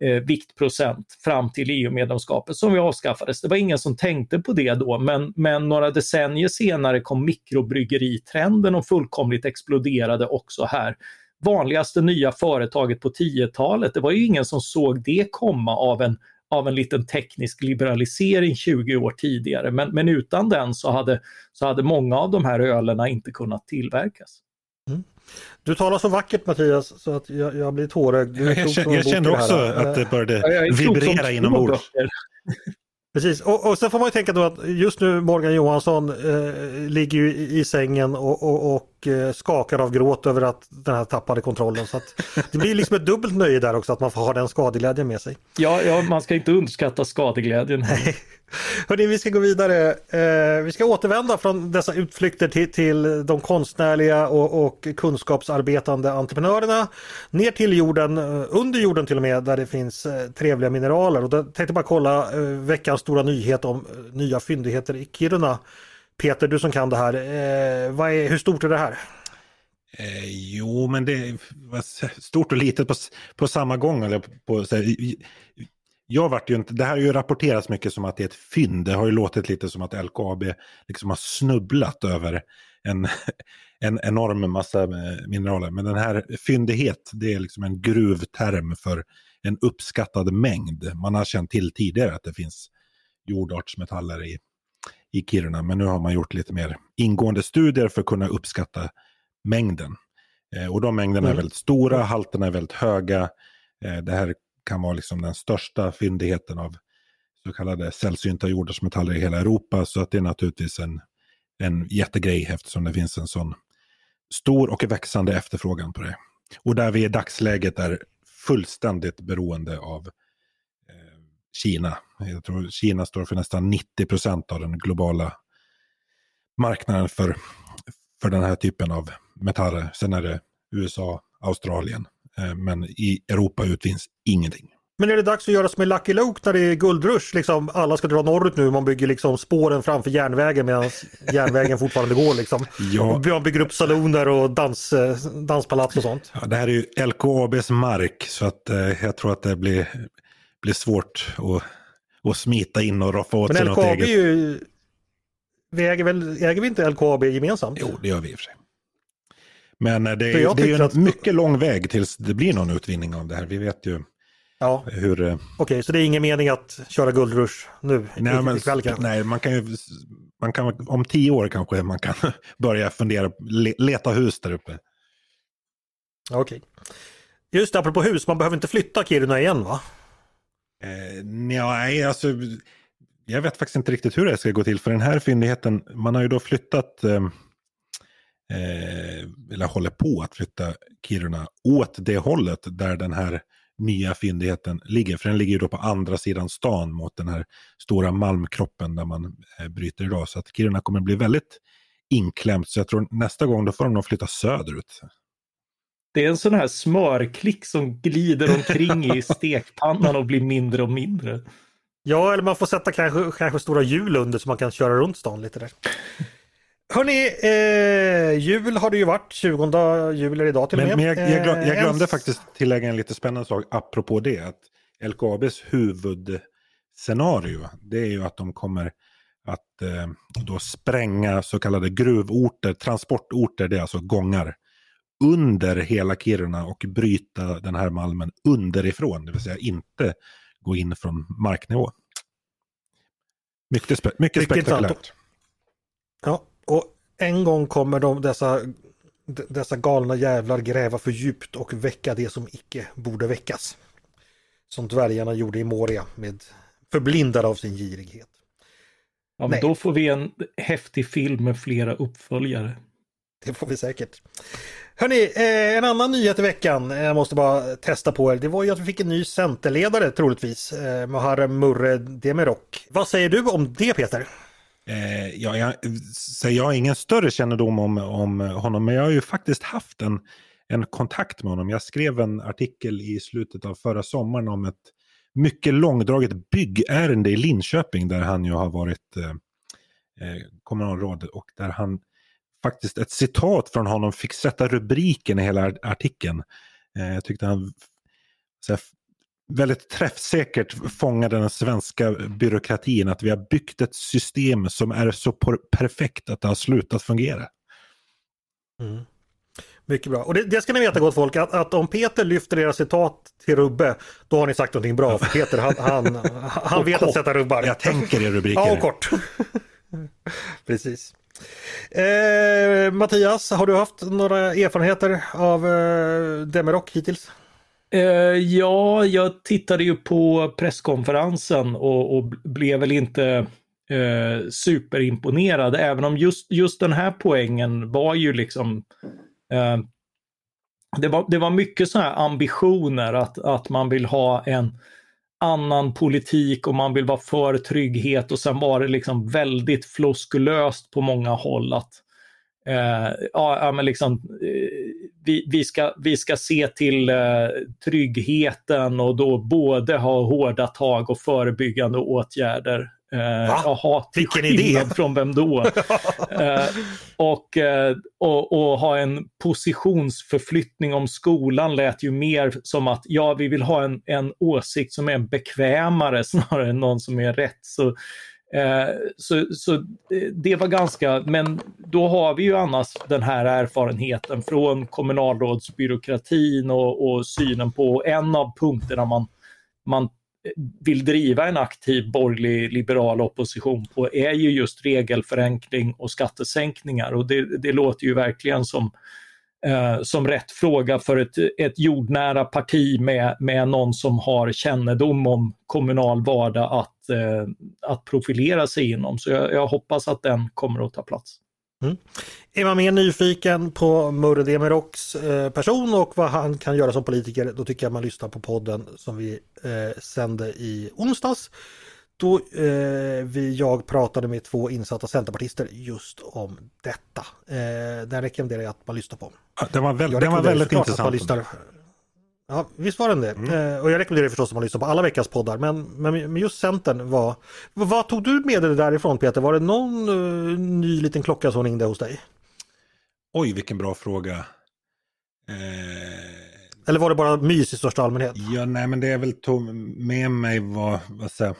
eh, viktprocent fram till EU-medlemskapet som vi avskaffades. Det var ingen som tänkte på det då, men, men några decennier senare kom mikrobryggeritrenden och fullkomligt exploderade också här. Vanligaste nya företaget på 10-talet, det var ju ingen som såg det komma av en av en liten teknisk liberalisering 20 år tidigare. Men, men utan den så hade, så hade många av de här ölerna inte kunnat tillverkas. Mm. Du talar så vackert Mattias så att jag, jag blir tårögd. Jag, jag, jag känner också att det började ja, vibrera inombords. Precis, och, och sen får man ju tänka då att just nu Morgan Johansson eh, ligger ju i, i sängen och, och, och eh, skakar av gråt över att den här tappade kontrollen. Så det blir liksom ett dubbelt nöje där också att man får ha den skadeglädjen med sig. Ja, ja man ska inte underskatta skadeglädjen. Hörrni, vi ska gå vidare. Eh, vi ska återvända från dessa utflykter till, till de konstnärliga och, och, kunskapsarbetande entreprenörerna ner till jorden, eh, under jorden till och med, där det finns trevliga mineraler. Och då tänkte bara kolla veckans stora nyhet om nya fyndigheter i Kiruna. Peter, du som kan det här, eh, vad är, hur stort är det här? Eh, jo, men det är stort och litet på, på samma gång. Eller på, så här, jag vart ju inte, det här har ju rapporterats mycket som att det är ett fynd. Det har ju låtit lite som att LKAB liksom har snubblat över en, en enorm massa eh, mineraler. Men den här fyndighet, det är liksom en gruvterm för en uppskattad mängd. Man har känt till tidigare att det finns jordartsmetaller i, i Kiruna, men nu har man gjort lite mer ingående studier för att kunna uppskatta mängden. Eh, och de mängderna mm. är väldigt stora, halterna är väldigt höga. Eh, det här kan vara liksom den största fyndigheten av så kallade sällsynta jordartsmetaller i hela Europa. Så att det är naturligtvis en, en jättegrej eftersom det finns en sån stor och växande efterfrågan på det. Och där vi i dagsläget är fullständigt beroende av Kina. Jag tror Kina står för nästan 90 procent av den globala marknaden för, för den här typen av metaller. Sen är det USA, Australien, Eh, men i Europa utvinns ingenting. Men är det dags att göra som i Lucky Luke när det är guldrush? Liksom, alla ska dra norrut nu, man bygger liksom spåren framför järnvägen medan järnvägen fortfarande går. Liksom. Ja. Man bygger upp saloner och dans, eh, danspalats och sånt. Ja, det här är ju LKABs mark så att eh, jag tror att det blir, blir svårt att, att smita in och roffa åt Men sig något eget. Ju, vi äger, väl, äger vi inte LKAB gemensamt? Jo, det gör vi i och för sig. Men eh, det är, det är ju en att... mycket lång väg tills det blir någon utvinning av det här. Vi vet ju ja. hur... Eh, Okej, okay, så det är ingen mening att köra guldrush nu nej, men, ikväll kanske? Nej, man kan ju... Man kan, om tio år kanske man kan börja fundera, leta hus där uppe. Okej. Okay. Just det, apropå hus, man behöver inte flytta Kiruna igen va? Eh, nej, alltså jag vet faktiskt inte riktigt hur det ska gå till för den här fyndigheten, man har ju då flyttat ehm, eh, eller håller på att flytta Kiruna åt det hållet där den här nya fyndigheten ligger. För den ligger ju då på andra sidan stan mot den här stora malmkroppen där man eh, bryter idag. Så att Kiruna kommer bli väldigt inklämt. Så jag tror nästa gång då får de nog flytta söderut. Det är en sån här smörklick som glider omkring i stekpannan och blir mindre och mindre. Ja, eller man får sätta kanske, kanske stora hjul under så man kan köra runt stan lite där. Hörni, eh, jul har det ju varit, 20 jul är idag till och med. Men jag, jag, glöm, jag glömde eh, faktiskt tillägga en lite spännande sak apropå det. Att LKABs huvudscenario, det är ju att de kommer att eh, då spränga så kallade gruvorter, transportorter, det är alltså gångar, under hela Kiruna och bryta den här malmen underifrån, det vill säga inte gå in från marknivå. Mycket, spe mycket spektakulärt. Ja, och en gång kommer de, dessa, dessa galna jävlar gräva för djupt och väcka det som icke borde väckas. Som dvärgarna gjorde i Moria med förblindade av sin girighet. Ja, men då får vi en häftig film med flera uppföljare. Det får vi säkert. Hörni, eh, en annan nyhet i veckan, eh, jag måste bara testa på er, det var ju att vi fick en ny centerledare troligtvis, eh, Muharrem Murre Demirok. Vad säger du om det Peter? Eh, ja, jag, så jag har ingen större kännedom om, om honom, men jag har ju faktiskt haft en, en kontakt med honom. Jag skrev en artikel i slutet av förra sommaren om ett mycket långdraget byggärende i Linköping där han ju har varit eh, eh kommunalråd och där han faktiskt ett citat från honom fick sätta rubriken i hela artikeln. Eh, jag tyckte han här, väldigt träffsäkert fångade den svenska byråkratin. Att vi har byggt ett system som är så perfekt att det har slutat fungera. Mm. Mycket bra. Och det, det, ska ni veta gott folk, att, att om Peter lyfter era citat till Rubbe, då har ni sagt någonting bra. För Peter han, han, han vet kort. att sätta rubbar. Jag tänker i rubriker. Ja, och kort. Precis. Eh, Mattias, har du haft några erfarenheter av eh, Demirok hittills? Eh, ja, jag tittade ju på presskonferensen och, och blev väl inte eh, superimponerad, även om just, just den här poängen var ju liksom eh, det, var, det var mycket sådana här ambitioner att, att man vill ha en annan politik och man vill vara för trygghet och sen var det liksom väldigt floskulöst på många håll att eh, ja, men liksom, eh, vi, vi, ska, vi ska se till eh, tryggheten och då både ha hårda tag och förebyggande åtgärder. Eh, jaha, vilken idé! Från vem då? eh, och, eh, och, och, ha en positionsförflyttning om skolan lät ju mer som att ja, vi vill ha en, en åsikt som är bekvämare snarare än någon som är rätt. Så Eh, så, så det var ganska, men då har vi ju annars den här erfarenheten från kommunalrådsbyråkratin och, och synen på en av punkterna man, man vill driva en aktiv borgerlig liberal opposition på är ju just regelförenkling och skattesänkningar och det, det låter ju verkligen som eh, som rätt fråga för ett, ett jordnära parti med, med någon som har kännedom om kommunal vardag att, eh, att profilera sig inom. Så jag, jag, hoppas att den kommer att ta plats. Mm. Är man mer nyfiken på Murre Demiroks eh, person och vad han kan göra som politiker, då tycker jag man lyssnar på podden som vi eh, sände i onsdags då eh, vi, jag pratade med två insatta centerpartister just om detta. Eh, den rekommenderar jag att man lyssnar på. Ja, den var, väl, den var väldigt intressant. Ja, visst var den det. Mm. Eh, och jag rekommenderar förstås att man lyssnar på alla veckans poddar. Men, men, men just Centern var... Vad tog du med dig därifrån Peter? Var det någon uh, ny liten klocka som ringde hos dig? Oj, vilken bra fråga. Eh... Eller var det bara mys i största allmänhet? Ja, nej men det jag väl tog med mig var, vad säger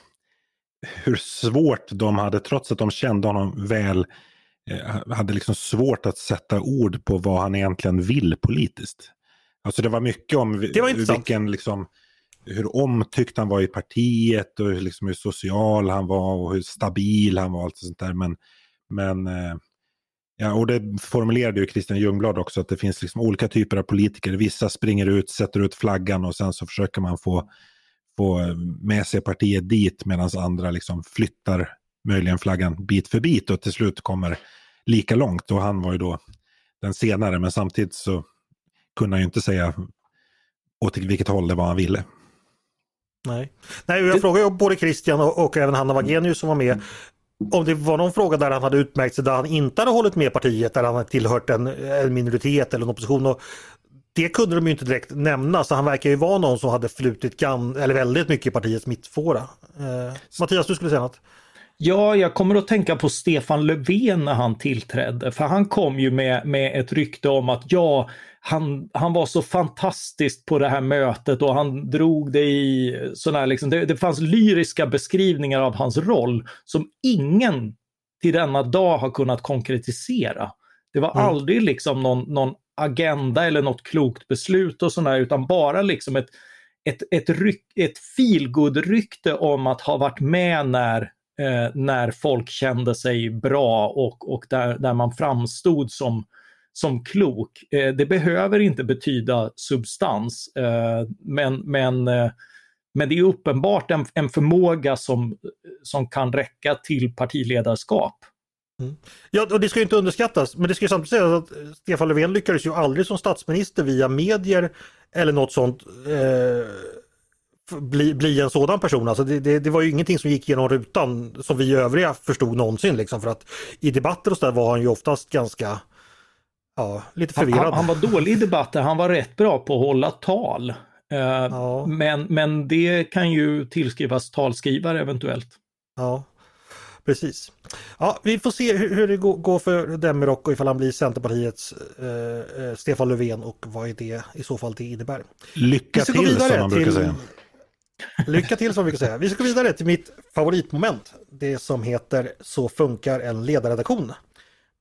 hur svårt de hade, trots att de kände honom väl, eh, hade liksom svårt att sätta ord på vad han egentligen vill politiskt. Alltså det var mycket om vilken, liksom, hur omtyckt han var i partiet och liksom hur social han var och hur stabil han var. Allt sånt där. Men, men eh, ja, och det formulerade ju Christian Ljungblad också att det finns liksom olika typer av politiker. Vissa springer ut, sätter ut flaggan och sen så försöker man få få med sig partiet dit medan andra liksom flyttar möjligen flaggan bit för bit och till slut kommer lika långt. Och han var ju då den senare, men samtidigt så kunde han ju inte säga åt vilket håll det var han ville. Nej, Nej jag frågade både Christian och, och även Hanna Wagenius som var med om det var någon fråga där han hade utmärkt sig där han inte hade hållit med partiet, där han hade tillhört en, en minoritet eller en opposition. Och det kunde de ju inte direkt nämna så han verkar ju vara någon som hade flutit gan, eller väldigt mycket i partiets mittfåra. Eh, Mattias, du skulle säga något? Ja, jag kommer att tänka på Stefan Löfven när han tillträdde, för han kom ju med, med ett rykte om att ja, han, han var så fantastisk på det här mötet och han drog det i sådana liksom, det, det fanns lyriska beskrivningar av hans roll som ingen till denna dag har kunnat konkretisera. Det var mm. aldrig liksom någon, någon agenda eller något klokt beslut och sådär, utan bara liksom ett, ett, ett, ryk, ett feelgood-rykte om att ha varit med när, eh, när folk kände sig bra och, och där, där man framstod som, som klok. Eh, det behöver inte betyda substans, eh, men, men, eh, men det är uppenbart en, en förmåga som, som kan räcka till partiledarskap. Mm. Ja, och det ska ju inte underskattas, men det ska ju samtidigt sägas att eh, Stefan Löfven lyckades ju aldrig som statsminister via medier eller något sånt eh, bli, bli en sådan person. Alltså det, det, det, var ju ingenting som gick genom rutan som vi övriga förstod någonsin. Liksom, för att i debatter och så där var han ju oftast ganska ja, lite förvirrad. Han, han, var dålig i debatter, han var rätt bra på att hålla tal. Eh, ja. men, men det kan ju tillskrivas talskrivare eventuellt. Ja, Precis. Ja, vi får se hur, hur det går för Demirok och ifall han blir Centerpartiets eh, eh, Stefan Löfven och vad är det i så fall det innebär. Lycka till som man brukar säga. Lycka till som vi kan säga. Vi ska gå vidare till mitt favoritmoment. Det som heter Så funkar en ledarredaktion.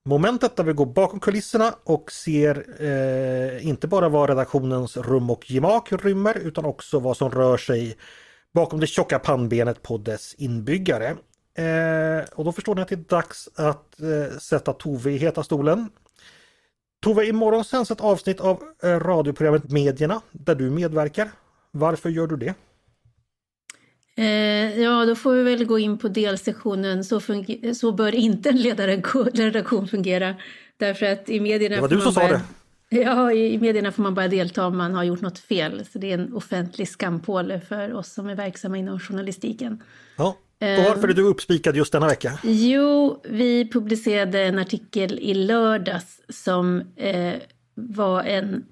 Momentet där vi går bakom kulisserna och ser eh, inte bara vad redaktionens rum och gemak rymmer utan också vad som rör sig bakom det tjocka pannbenet på dess inbyggare. Eh, och då förstår ni att det är dags att eh, sätta Tove i heta stolen. Tove, imorgon sänds ett avsnitt av eh, radioprogrammet Medierna där du medverkar. Varför gör du det? Eh, ja, då får vi väl gå in på delsektionen så, så bör inte en ledarredaktion fungera. Därför att i medierna... Det var du som bara, sa det. Ja, i medierna får man bara delta om man har gjort något fel. Så det är en offentlig skampåle för oss som är verksamma inom journalistiken. Ja. Och varför är du uppspikad just denna vecka? Jo, vi publicerade en artikel i lördags som eh, var en,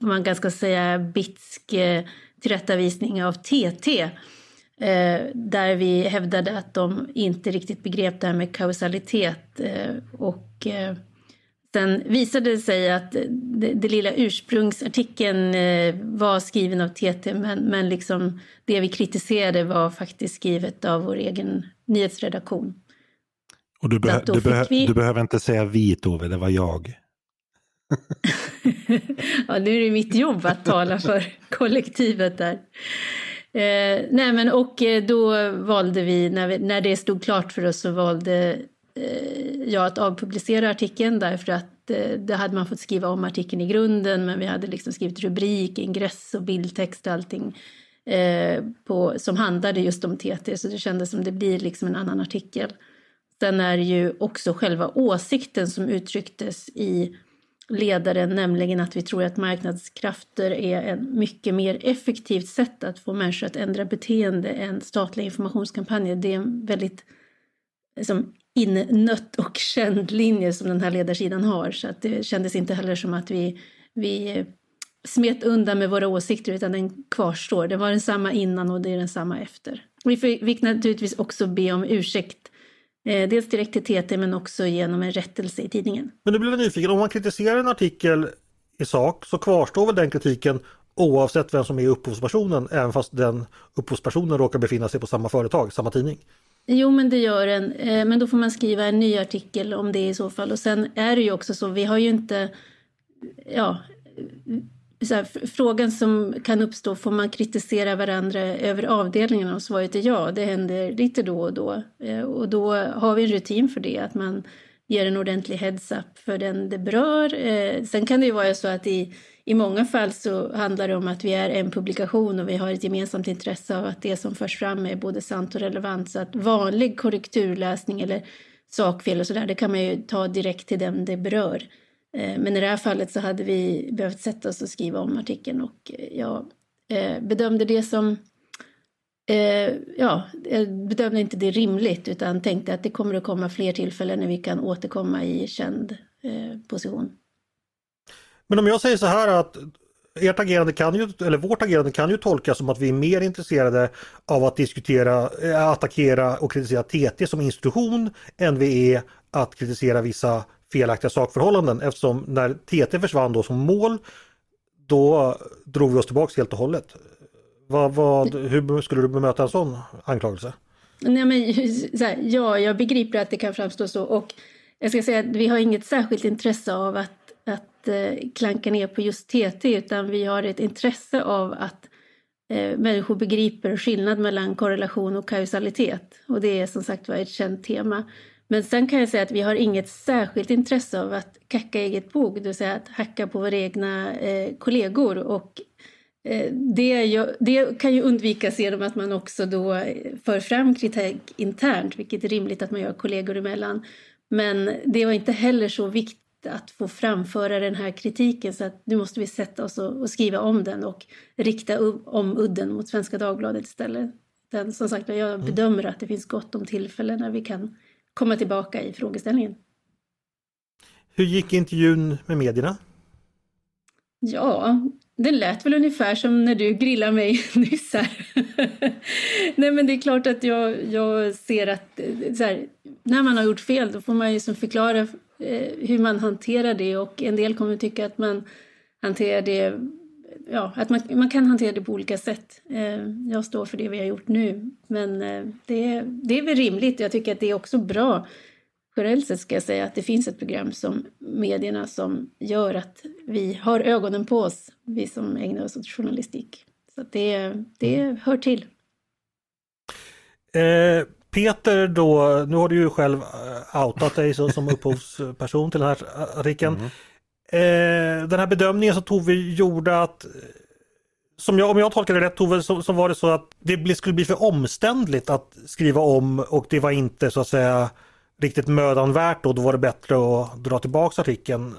man ganska säga, bitsk eh, tillrättavisning av TT. Eh, där vi hävdade att de inte riktigt begrep det här med kausalitet. Eh, och eh, sen visade det sig att det, det lilla ursprungsartikeln var skriven av TT men, men liksom det vi kritiserade var faktiskt skrivet av vår egen nyhetsredaktion. Och du, beh du, beh vi... du behöver inte säga vi Tove, det var jag. ja, nu är det mitt jobb att tala för kollektivet där. Eh, nej men och eh, då valde vi när, vi, när det stod klart för oss så valde eh, jag att avpublicera artikeln därför att eh, det hade man fått skriva om artikeln i grunden men vi hade liksom skrivit rubrik, ingress och bildtext och allting eh, på, som handlade just om TT så det kändes som det blir liksom en annan artikel. Sen är det ju också själva åsikten som uttrycktes i ledaren, nämligen att vi tror att marknadskrafter är en mycket mer effektivt sätt att få människor att ändra beteende än statliga informationskampanjer. Det är en väldigt liksom, innött och känd linje som den här ledarsidan har. Så att det kändes inte heller som att vi, vi smet undan med våra åsikter utan den kvarstår. Det var densamma innan och det är densamma efter. Vi fick naturligtvis också be om ursäkt dels direkt till TT men också genom en rättelse i tidningen. Men nu blir jag nyfiken, om man kritiserar en artikel i sak så kvarstår väl den kritiken oavsett vem som är upphovspersonen även fast den upphovspersonen råkar befinna sig på samma företag, samma tidning? Jo men det gör den, eh, men då får man skriva en ny artikel om det i så fall och sen är det ju också så, vi har ju inte ja, här, frågan som kan uppstå, får man kritisera varandra över avdelningarna? Och svaret är ja, det händer lite då och då. Eh, och då har vi en rutin för det, att man ger en ordentlig heads-up för den det berör. Eh, sen kan det ju vara så att i, i många fall så handlar det om att vi är en publikation och vi har ett gemensamt intresse av att det som förs fram är både sant och relevant. Så att vanlig korrekturläsning eller sakfel och sådär, det kan man ju ta direkt till den det berör. Eh, men i det här fallet så hade vi behövt sätta oss och skriva om artikeln och eh, jag eh, bedömde det som ja, jag bedömde inte det rimligt utan tänkte att det kommer att komma fler tillfällen när vi kan återkomma i känd position. Men om jag säger så här att ert agerande kan ju, eller vårt agerande kan ju tolkas som att vi är mer intresserade av att diskutera, attackera och kritisera TT som institution än vi är att kritisera vissa felaktiga sakförhållanden eftersom när TT försvann då som mål då drog vi oss tillbaks helt och hållet. Vad, vad, hur skulle du bemöta en sån anklagelse? Nej, men, här, ja, jag begriper att det kan framstå så och jag ska säga att vi har inget särskilt intresse av att, att eh, klanka ner på just TT utan vi har ett intresse av att eh, människor begriper skillnad mellan korrelation och kausalitet och det är som sagt var ett känt tema. Men sen kan jag säga att vi har inget särskilt intresse av att kacka eget bok, det vill säga att hacka på våra egna eh, kollegor. Och eh, det, ju, det, kan ju undvikas genom att man också då för fram kritik internt, vilket är rimligt att man gör kollegor emellan. Men det var inte heller så viktigt att få framföra den här kritiken så att nu måste vi sätta oss och, och skriva om den och rikta om udden mot Svenska Dagbladet istället. Den, som sagt, jag mm. bedömer att det finns gott om tillfällen när vi kan komma tillbaka i frågeställningen. Hur gick intervjun med medierna? Ja, det lät väl ungefär som när du grillade mig nyss här. Nej men det är klart att jag, jag ser att här, när man har gjort fel då får man ju som förklara eh, hur man hanterar det och en del kommer tycka att man hanterar det ja, att man, man kan hantera det på olika sätt. Eh, jag står för det vi har gjort nu, men eh, det, det är väl rimligt. Jag tycker att det är också bra generellt sett ska jag säga att det finns ett program som medierna som gör att vi har ögonen på oss, vi som ägnar oss åt journalistik. Så det, det hör till. Eh, Peter då, nu har du ju själv eh, outat dig som upphovsperson till den här artikeln. Mm. Eh, den här bedömningen som Tove gjorde att som jag, om jag tolkar det rätt Tove, så, så var det så att det skulle bli för omständligt att skriva om och det var inte så att säga riktigt mödan värt och då var det bättre att dra tillbaka artikeln.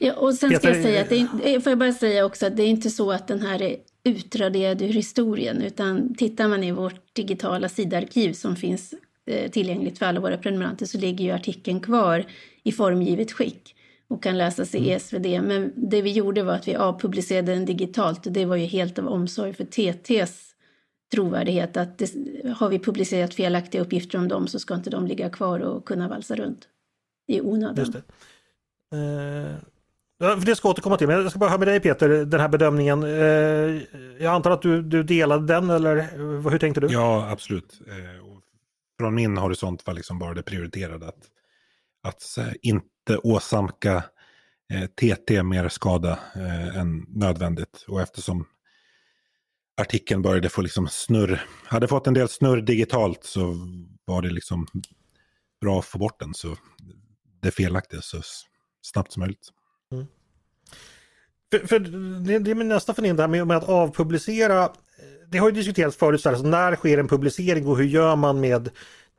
Ja, och sen ska jag säga att det är, får jag bara säga också att det är inte så att den här är utraderad ur historien utan tittar man i vårt digitala sidarkiv som finns eh, tillgängligt för alla våra prenumeranter så ligger ju artikeln kvar i formgivet skick och kan läsas i mm. SvD. Men det vi gjorde var att vi avpublicerade den digitalt och det var ju helt av omsorg för TTs trovärdighet att det, har vi publicerat felaktiga uppgifter om dem så ska inte de ligga kvar och kunna valsa runt i onödan. Just det. Eh, det ska jag återkomma till, men jag ska bara höra med dig Peter, den här bedömningen. Eh, jag antar att du, du delade den eller hur tänkte du? Ja, absolut. Eh, från min horisont var liksom bara det prioriterade att, att inte åsamka eh, TT mer skada eh, än nödvändigt. Och eftersom artikeln började få liksom snurr, hade fått en del snurr digitalt så var det liksom bra att få bort den. Så det felaktiga så snabbt som möjligt. Mm. För, för det, det är min nästa fundering där med, med, att avpublicera. Det har ju diskuterats förut, så här, så när sker en publicering och hur gör man med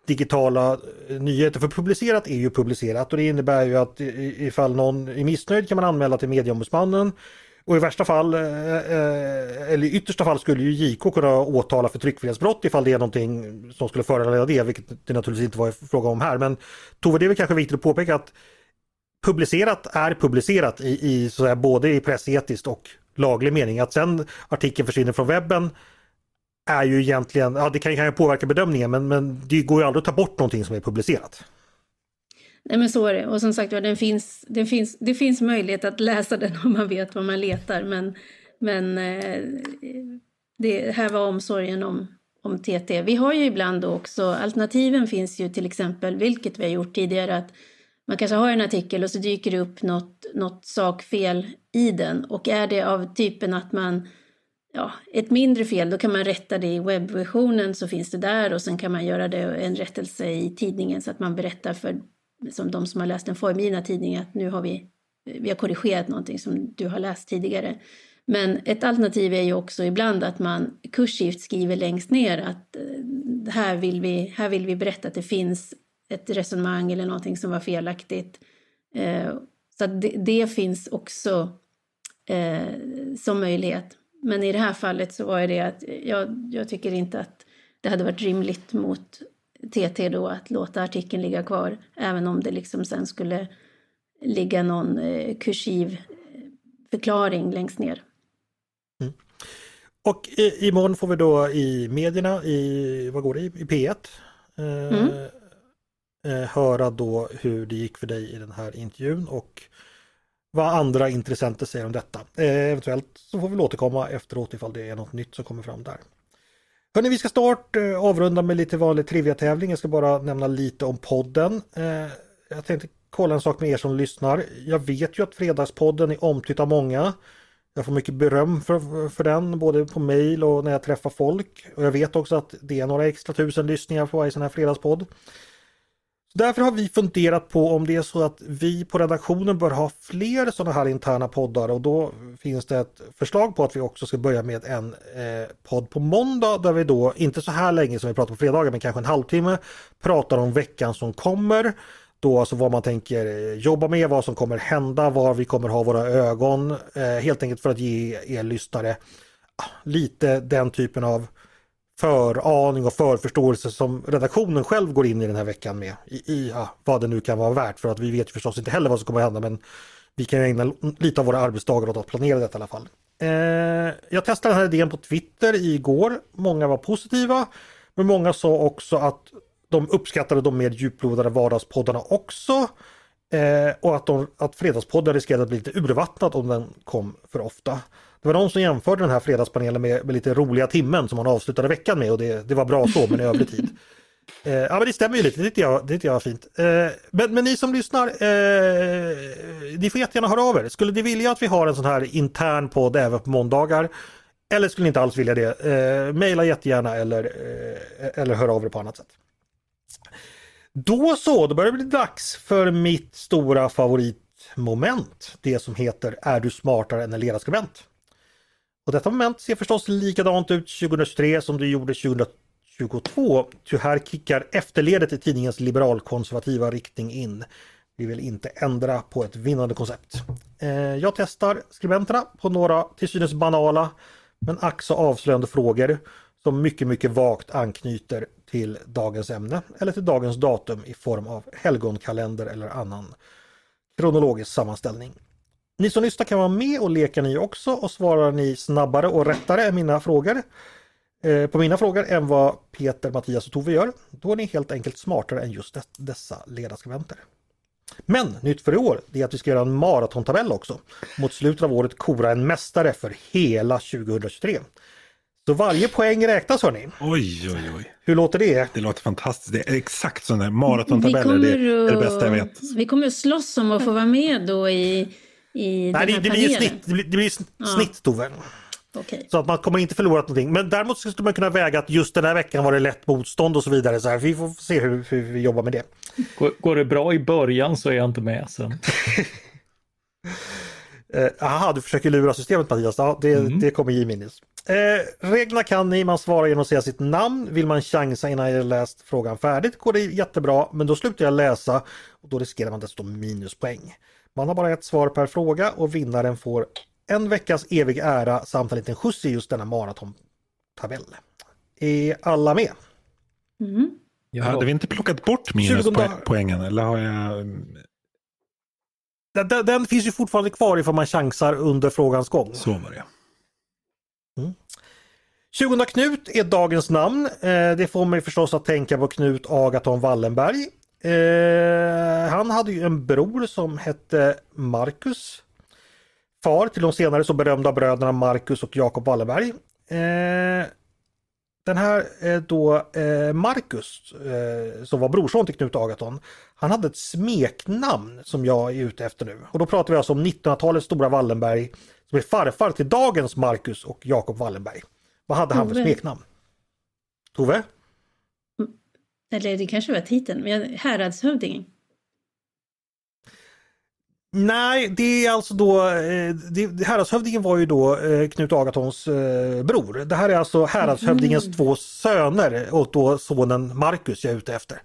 digitala eh, nyheter? För publicerat är ju publicerat och det innebär ju att ifall någon är missnöjd kan man anmäla till medieombudsmannen. Och i värsta fall, eh, eh, eller i yttersta fall skulle ju JK kunna åtala för tryckfrihetsbrott ifall det är någonting som skulle föranleda det, vilket det naturligtvis inte var fråga om här. Men Tove, det är väl kanske viktigt att påpeka att publicerat är publicerat i, i så säga, både i pressetiskt och laglig mening. Att sen artikeln försvinner från webben är ju egentligen, ja det kan, kan ju påverka bedömningen men, men det går ju aldrig att ta bort någonting som är publicerat. Nej men så är det. Och som sagt den finns, den finns, det finns möjlighet att läsa den om man vet vad man letar. Men, men eh, det här var omsorgen om, om TT. Vi har ju ibland också, alternativen finns ju till exempel, vilket vi har gjort tidigare, att man kanske har en artikel och så dyker det upp något, något sakfel i den. Och är det av typen att man, ja, ett mindre fel, då kan man rätta det i webbversionen så finns det där och sen kan man göra det en rättelse i tidningen så att man berättar för som de som har läst den formgivna tidningen att nu har vi, vi har korrigerat någonting som du har läst tidigare. Men ett alternativ är ju också ibland att man kursivt skriver längst ner att eh, här vill vi, här vill vi berätta att det finns ett resonemang eller någonting som var felaktigt. Eh, så det, det, finns också eh, som möjlighet. Men i det här fallet så var det att jag, jag tycker inte att det hade varit rimligt mot TT då att låta artikeln ligga kvar även om det liksom sen skulle ligga någon eh, kursiv eh, förklaring längst ner. Mm. Och i, imorgon får vi då i medierna, i vad går det, i P1, eh, mm. eh, höra då hur det gick för dig i den här intervjun och vad andra intressenter säger om detta. Eh, eventuellt så får vi återkomma efteråt ifall det är något nytt som kommer fram där. Hörni, vi ska snart eh, avrunda med lite vanlig trivia-tävling. Jag ska bara nämna lite om podden. Eh, jag tänkte kolla en sak med er som lyssnar. Jag vet ju att Fredagspodden är omtyckt av många. Jag får mycket beröm för, för den, både på mail och när jag träffar folk. Och jag vet också att det är några extra tusen lyssningar på varje sån här fredagspodd. Därför har vi funderat på om det är så att vi på redaktionen bör ha fler sådana här interna poddar och då finns det ett förslag på att vi också ska börja med en eh, podd på måndag där vi då, inte så här länge som vi pratar på fredagar, men kanske en halvtimme, pratar om veckan som kommer. Då alltså vad man tänker eh, jobba med, vad som kommer hända, var vi kommer ha våra ögon. Eh, helt enkelt för att ge er lyssnare ah, lite den typen av föraning och förförståelse som redaktionen själv går in i den här veckan med. I, i ja, vad det nu kan vara värt för att vi vet förstås inte heller vad som kommer att hända men vi kan ägna lite av våra arbetsdagar åt att planera detta i alla fall. Eh, jag testade den här idén på Twitter igår. Många var positiva men många sa också att de uppskattade de mer djuplodade vardagspoddarna också. Eh, och att, de, att Fredagspodden riskerade att bli lite urvattnad om den kom för ofta. Det var någon som jämförde den här fredagspanelen med, med lite roliga timmen som man avslutade veckan med och det, det var bra så men i övrig tid. Eh, ja men det stämmer ju lite, det tyckte jag, det tyckte jag var fint. Eh, men, men ni som lyssnar, eh, ni får jättegärna höra av er. Skulle ni vilja att vi har en sån här intern podd även på måndagar? Eller skulle ni inte alls vilja det? Eh, maila jättegärna eller, eh, eller hör av er på annat sätt. Då så, då börjar det bli dags för mitt stora favoritmoment. Det som heter Är du smartare än en ledarskribent? Och detta moment ser förstås likadant ut 2023 som det gjorde 2022. Ty här kickar efterledet i tidningens liberalkonservativa riktning in. Vi vill inte ändra på ett vinnande koncept. Eh, jag testar skribenterna på några till synes banala men ack så avslöjande frågor som mycket, mycket vagt anknyter till dagens ämne eller till dagens datum i form av helgonkalender eller annan kronologisk sammanställning. Ni som lyssnar kan vara med och leka ni också och svarar ni snabbare och rättare än mina frågor eh, på mina frågor än vad Peter, Mattias och Tove gör. Då är ni helt enkelt smartare än just dessa ledarskribenter. Men nytt för i år det är att vi ska göra en maratontabell också. Mot slutet av året kora en mästare för hela 2023. Så varje poäng räknas hörni. Oj, oj, oj. Hur låter det? Det låter fantastiskt. Det är exakt sådana här maratontabeller. Det är det bästa jag vet. Vi kommer att slåss om att få vara med då i, i Nej, den här det, det blir snitt, det blir, det blir snitt Tove. Okej. Så att man kommer inte förlora någonting. Men däremot skulle man kunna väga att just den här veckan var det lätt motstånd och så vidare. Så här, vi får se hur, hur vi jobbar med det. Går, går det bra i början så är jag inte med sen. Eh, aha, du försöker lura systemet Mattias. Ja, det, det kommer ge minus. Eh, reglerna kan ni, man svarar genom att säga sitt namn. Vill man chansa innan jag läst frågan färdigt går det jättebra, men då slutar jag läsa och då riskerar man dessutom minuspoäng. Man har bara ett svar per fråga och vinnaren får en veckas evig ära samt en liten skjuts i just denna maratontabell. Är alla med? Mm. Hade vi inte plockat bort 20 minuspoängen eller har jag... Den, den, finns ju fortfarande kvar ifall man chansar under frågans gång. Så var det. 20 Knut är dagens namn. Eh, det får mig förstås att tänka på Knut Agaton Wallenberg. Eh, han hade ju en bror som hette Marcus. Far till de senare så berömda bröderna Marcus och Jakob Wallenberg. Eh, den här eh, då Marcus eh, som var brorson till Knut Agaton. Han hade ett smeknamn som jag är ute efter nu. Och då pratar vi alltså om 1900-talets stora Wallenberg som är farfar till dagens Marcus och Jakob Wallenberg. Vad hade han för smeknamn? Tove? Eller det kanske var titeln, men häradshövdingen. Nej, det är alltså då, eh, det, häradshövdingen var ju då eh, Knut Agatons eh, bror. Det här är alltså häradshövdingens två söner och då sonen Marcus jag är ute efter.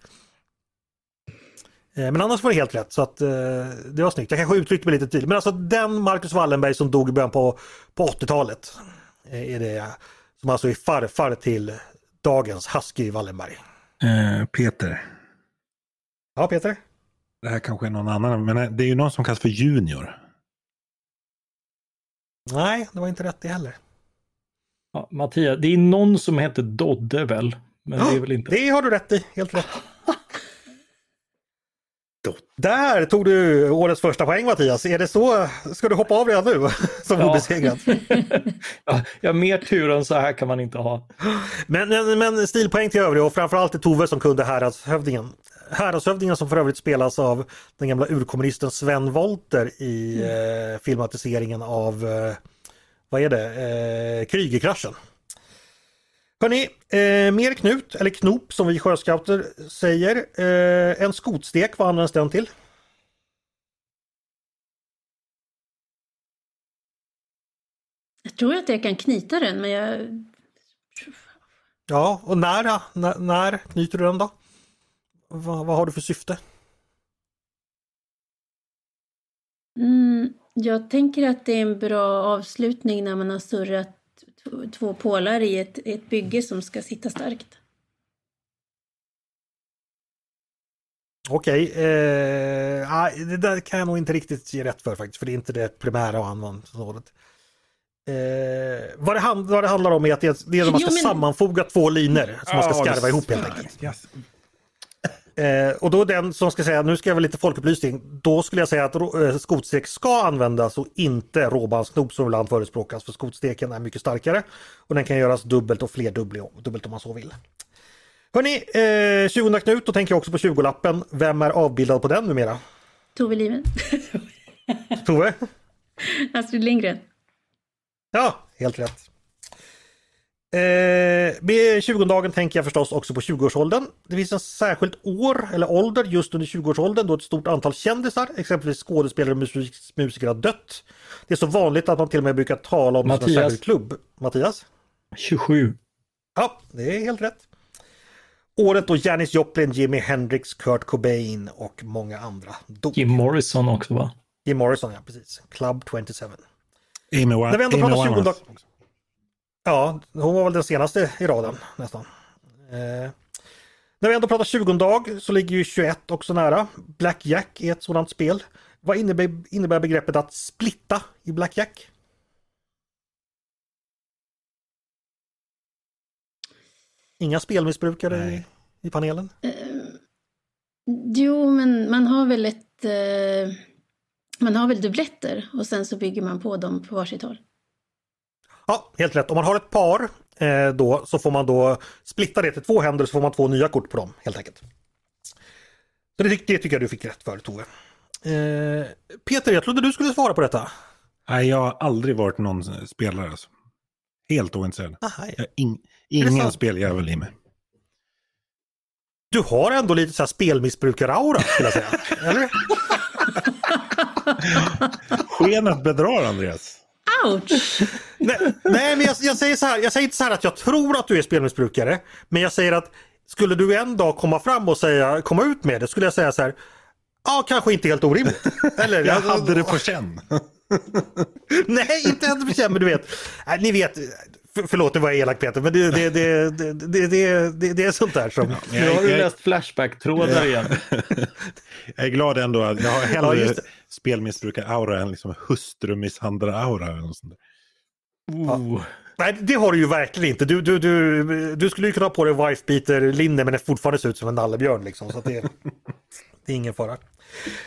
Men annars var det helt rätt så att det var snyggt. Jag kanske uttryckte mig lite tydligt. Men alltså den Marcus Wallenberg som dog i början på, på 80-talet eh, är det som alltså är farfar till dagens Husky Wallenberg. Eh, Peter, Ja Peter? det här kanske är någon annan, men det är ju någon som kallas för Junior. Nej, det var inte rätt det heller. Ja, Mattias, det är någon som heter Dodde väl? Men det är väl inte... Det har du rätt i, helt rätt. Där tog du årets första poäng Mattias. Är det så? Ska du hoppa av redan nu som Ja. obesegrad? Ja, mer tur än så här kan man inte ha. Men, men, men stilpoäng till övriga och framförallt till Tove som kunde häradshövdingen. Häradshövdingen som för övrigt spelas av den gamla urkommunisten Sven Wollter i eh, filmatiseringen av, eh, vad är det, eh, Krügerkraschen. Hörni, eh, mer knut, eller knop som vi sjöscouter säger. Eh, en skotstek, vad används den till? Jag tror att jag kan knyta den, men jag... Ja, och när, när, när knyter du den då? Vad, vad har du för syfte? Mm, jag tänker att det är en bra avslutning när man har surrat två pålar i ett, ett bygge som ska sitta starkt. Okej, eh, nej, det där kan jag nog inte riktigt ge rätt för faktiskt, för det är inte det primära användningsområdet. Eh, vad, det hand, vad det handlar om är att det, det är att man Jo, ska men- sammanfoga två linor som man ska skarva det- ihop helt enkelt. Yes. Eh, och då den som ska säga, nu ska jag väl lite folkupplysning, då skulle jag säga att eh, skotstek ska användas och inte råbandsknop som ibland förespråkas för skotsteken är mycket starkare och den kan göras dubbelt och flerdubbelt dubbelt om man så vill. Hörni, eh, 20 Knut, då tänker jag också på 20-lappen. Vem är avbildad på den numera? Tove Liven. Tove? Astrid Lindgren. Ja, helt rätt. Eh, med 20-dagen tänker jag förstås också på 20-årsåldern. Det finns en särskilt år eller ålder just under 20-årsåldern då ett stort antal kändisar, exempelvis skådespelare och musik, musiker har dött. Det är så vanligt att man till och med brukar tala om Mattias. en särskild klubb. Mattias? 27. Ja, det är helt rätt. Året då Janis Joplin, Jimi Hendrix, Kurt Cobain och många andra dog. Jim Morrison också va? Jim Morrison, ja precis. Club 27. Amy, Wa- När vi ändå Amy pratar 20 Winehouse. dagar... Ja, hon var väl den senaste i raden nästan. Eh, när vi ändå pratar 20 dag så ligger ju 21 också nära. Blackjack är ett sådant spel. Vad innebär, innebär begreppet att splitta i Blackjack? Inga spelmissbrukare i, Nej. i panelen? Jo, men man har väl ett... Eh, man har väl dubbletter och sen så bygger man på dem på varsitt håll. Ja, helt rätt. Om man har ett par eh, då så får man då splitta det till två händer så får man två nya kort på dem helt enkelt. Så det, det tycker jag du fick rätt för Tove. Eh, Peter, jag trodde du skulle svara på detta. Nej, jag har aldrig varit någon spelare. Alltså. Helt ointresserad. Aha, har ing, det ingen speljävel i mig. du har ändå lite så här spelmissbrukar-aura skulle jag säga. Eller? Skenet bedrar Andreas. Ouch! Nej, nej, men jag, jag säger så här. Jag säger inte så här att jag tror att du är spelmissbrukare. Men jag säger att skulle du en dag komma fram och säga, komma ut med det, skulle jag säga så här. Ja, kanske inte helt orimligt. Eller, Jag hade det på känn. Nej, inte helt bestämt, men du vet. Ni vet, för, förlåt det var elak Peter, men det, det, det, det, det, det, det, det är sånt där som... Nu har du läst Flashback-trådar igen. jag är glad ändå att jag har Ja, hellre det. spelmissbrukar-aura än liksom hustrumisshandlar-aura. eller något sånt där. Oh. Nej, det har du ju verkligen inte. Du, du, du, du skulle ju kunna ha på dig wife-beater-linne men det fortfarande ser ut som en nallebjörn. Liksom, så att det, det är ingen fara.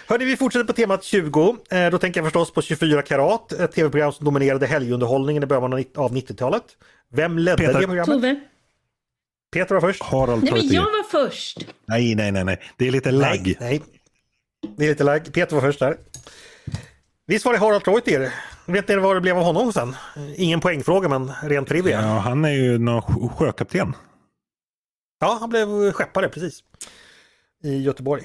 Hörni, vi fortsätter på temat 20. Eh, då tänker jag förstås på 24 karat, ett tv-program som dominerade helgunderhållningen i början av 90 av 90-talet. Vem ledde Peter. det programmet? Tove. Peter var först. Harald Nej, men jag var först. Nej, nej, nej, nej. Det är lite lagg. Nej, nej. Det är lite lag. Peter var först där. Visst var det Harald Treutiger? Vet ni vad det blev av honom sen? Ingen poängfråga men ren trivia. Ja, han är ju någon sj- sjökapten. Ja, han blev skeppare precis. I Göteborg.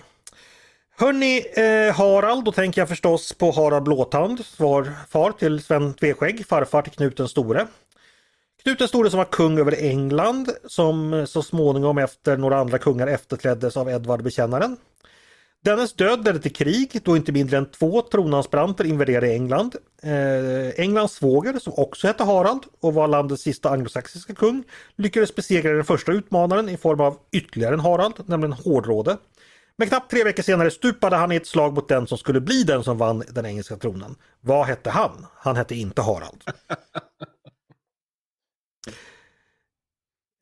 Hörni, eh, Harald, då tänker jag förstås på Harald Blåtand, svar far till Sven Tveskägg, farfar till Knut den store. Knut den store som var kung över England, som så småningom efter några andra kungar efterträddes av Edvard Bekännaren. Dennes död ledde till krig då inte mindre än två tronanspranter invaderade England. Eh, Englands svåger, som också hette Harald och var landets sista anglosaxiska kung, lyckades besegra den första utmanaren i form av ytterligare en Harald, nämligen Hårdråde. Men knappt tre veckor senare stupade han i ett slag mot den som skulle bli den som vann den engelska tronen. Vad hette han? Han hette inte Harald.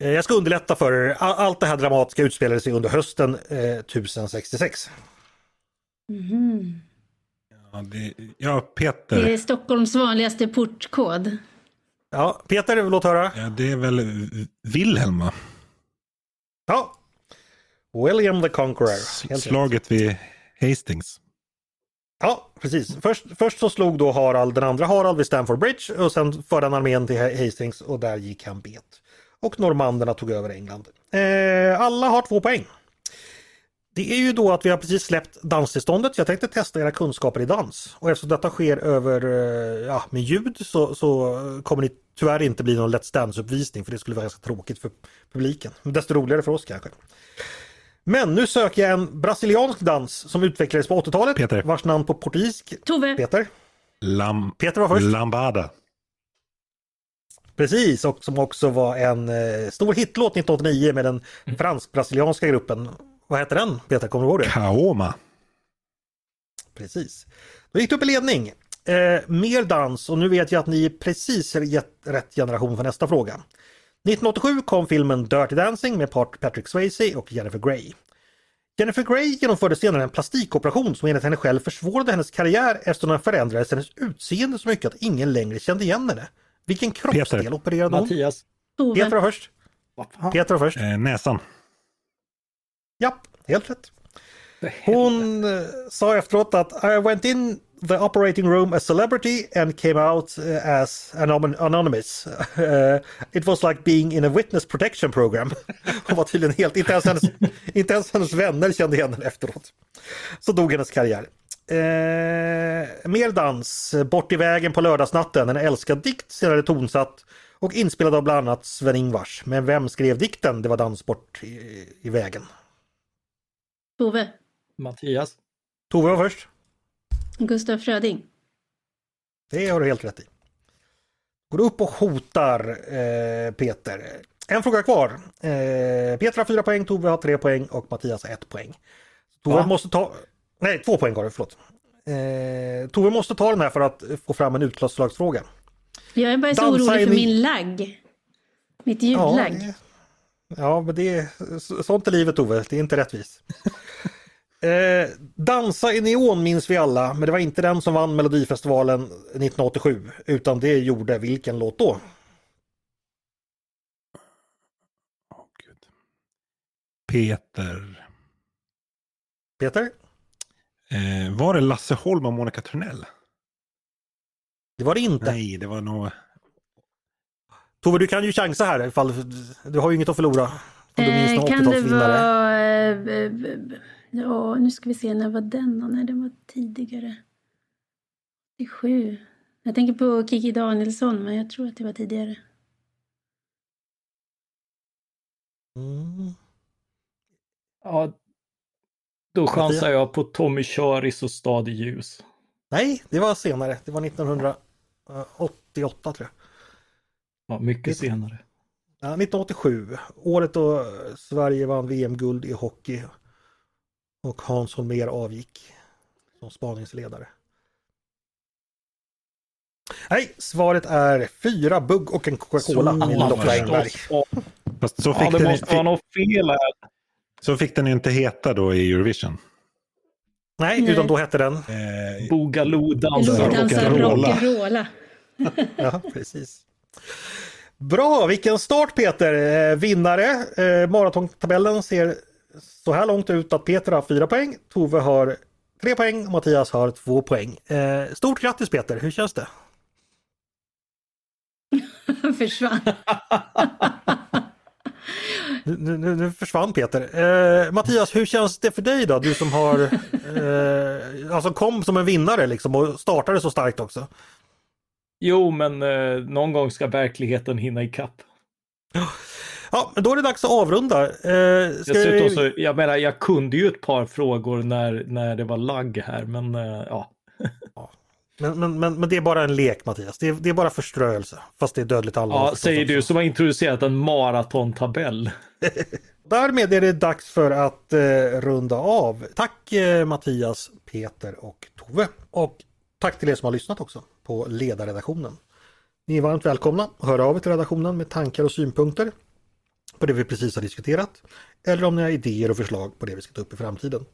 Eh, Jag ska underlätta för er. All- Allt det här dramatiska utspelade sig under hösten eh, 1066. Mhm. Ja, det, ja Det Peter. är Stockholms vanligaste portkod. Ja, Peter, låt höra. Ja, det är väl Wilhelm, va? Ja. William the Conqueror. Slaget vid Hastings. Ja, precis. Först, först så slog då Harald den andra Harald vid Stamford Bridge och sen förde han armén till Hastings och där gick han bet. Och normanderna tog över England. Eh, alla har två poäng. Det är ju då att vi har precis släppt danstillståndet. Jag tänkte testa era kunskaper i dans. Och eftersom detta sker över eh, ja, med ljud så, så kommer det tyvärr inte bli någon Let's Dance-uppvisning för det skulle vara ganska tråkigt för publiken. Men desto roligare för oss kanske. Men nu söker jag en brasiliansk dans som utvecklades på 80-talet. Peter. Vars namn på portugisisk... Tove. Peter? Lam, Peter var först. Lambada. Precis, och som också var en eh, stor hitlåt 1989 med den fransk-brasilianska gruppen. Vad heter den? Peter, kommer du ihåg det? Kaoma. Precis. Då gick du upp i ledning. Eh, mer dans och nu vet jag att ni är precis rätt generation för nästa fråga. 1987 kom filmen Dirty Dancing med Pat- Patrick Swayze och Jennifer Grey. Jennifer Grey genomförde senare en plastikoperation som enligt henne själv försvårade hennes karriär eftersom den förändrades hennes utseende så mycket att ingen längre kände igen henne. Vilken kroppsdel Peter. opererade hon? Mattias. Peter var först. Peter var först. Eh, näsan. Japp, helt rätt. Hon eh, sa efteråt att I went in the operating room as celebrity and came out eh, as anom- anonymous. Eh, it was like being in a witness protection program. Hon var tydligen helt, inte ens hennes, inte ens hennes vänner kände igen henne efteråt. Så dog hennes karriär. Eh, mer dans, Bort i vägen på lördagsnatten, en älskad dikt, senare tonsatt och inspelad av bland annat Sven-Ingvars. Men vem skrev dikten? Det var Dans bort i, i vägen. Tove. Mattias. Tove var först. Gustaf Fröding. Det har du helt rätt i. Går upp och hotar eh, Peter. En fråga kvar. Eh, Peter har fyra poäng, Tove har tre poäng och Mattias har ett poäng. Tove Va? måste ta... Nej, två poäng har du, förlåt. Eh, Tove måste ta den här för att få fram en utslagsfråga. Jag är bara så Dansa orolig för i- min lagg. Mitt Ja, ljudlagg. det- ja, men det är så- sånt är livet Tove, det är inte rättvist. Eh, Dansa i neon minns vi alla, men det var inte den som vann Melodifestivalen 1987, utan det gjorde vilken låt då? Åh, Gud. Peter. Peter? Eh, var det Lasse Holm och Monica Törnell? Det var det inte. Nej, det var nog... Tove, du kan ju chansa här ifall du har ju inget att förlora. Om du minns Eh, kan det 80-talsvinnare. vara... Ja, nu ska vi se, när var den då? Nej, den var tidigare. 87. Jag tänker på Kiki Danielsson, men jag tror att det var tidigare. Mm. Ja, då chansar jag på Tommy Köris och Stad i ljus. Nej, det var senare. Det var 1988 tror jag. Ja, mycket senare. Ja, 1987. Året då Sverige vann VM-guld i hockey. Och Hans Holmér avgick som spaningsledare. Nej, svaret är fyra bugg och en Coca-Cola Så. Fast så Ja, fick, det den, måste vara något fel här. så fick den ju inte heta då i Eurovision. Nej, Nej. utan då hette den... Eh, Boogaloo dansar Dansa rock'n'rolla. rock'n'rolla. Ja, precis. Bra, vilken start Peter! Eh, vinnare. Eh, maratontabellen ser så här långt ut att Peter har fyra poäng, Tove har tre poäng och Mattias har två poäng. Eh, stort grattis Peter, hur känns det? Försvann. Nu, nu, nu försvann Peter. Eh, Mattias, hur känns det för dig då? Du som har eh, alltså kom som en vinnare liksom och startade så starkt också. Jo, men eh, någon gång ska verkligheten hinna ikapp. Ja, men då är det dags att avrunda. Eh, Dessutom vi- så, jag menar, jag kunde ju ett par frågor när, när det var lagg här, men eh, ja. Men, men, men, men det är bara en lek Mattias, det är, det är bara förströelse. Fast det är dödligt allvar. ja säger du som har introducerat en maratontabell. Därmed är det dags för att eh, runda av. Tack eh, Mattias, Peter och Tove. Och tack till er som har lyssnat också på ledarredaktionen. Ni är varmt välkomna att höra av er till redaktionen med tankar och synpunkter på det vi precis har diskuterat. Eller om ni har idéer och förslag på det vi ska ta upp i framtiden.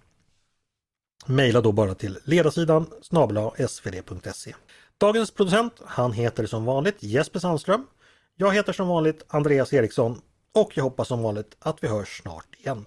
Maila då bara till ledarsidan snabel svd.se. Dagens producent, han heter som vanligt Jesper Sandström. Jag heter som vanligt Andreas Eriksson och jag hoppas som vanligt att vi hörs snart igen.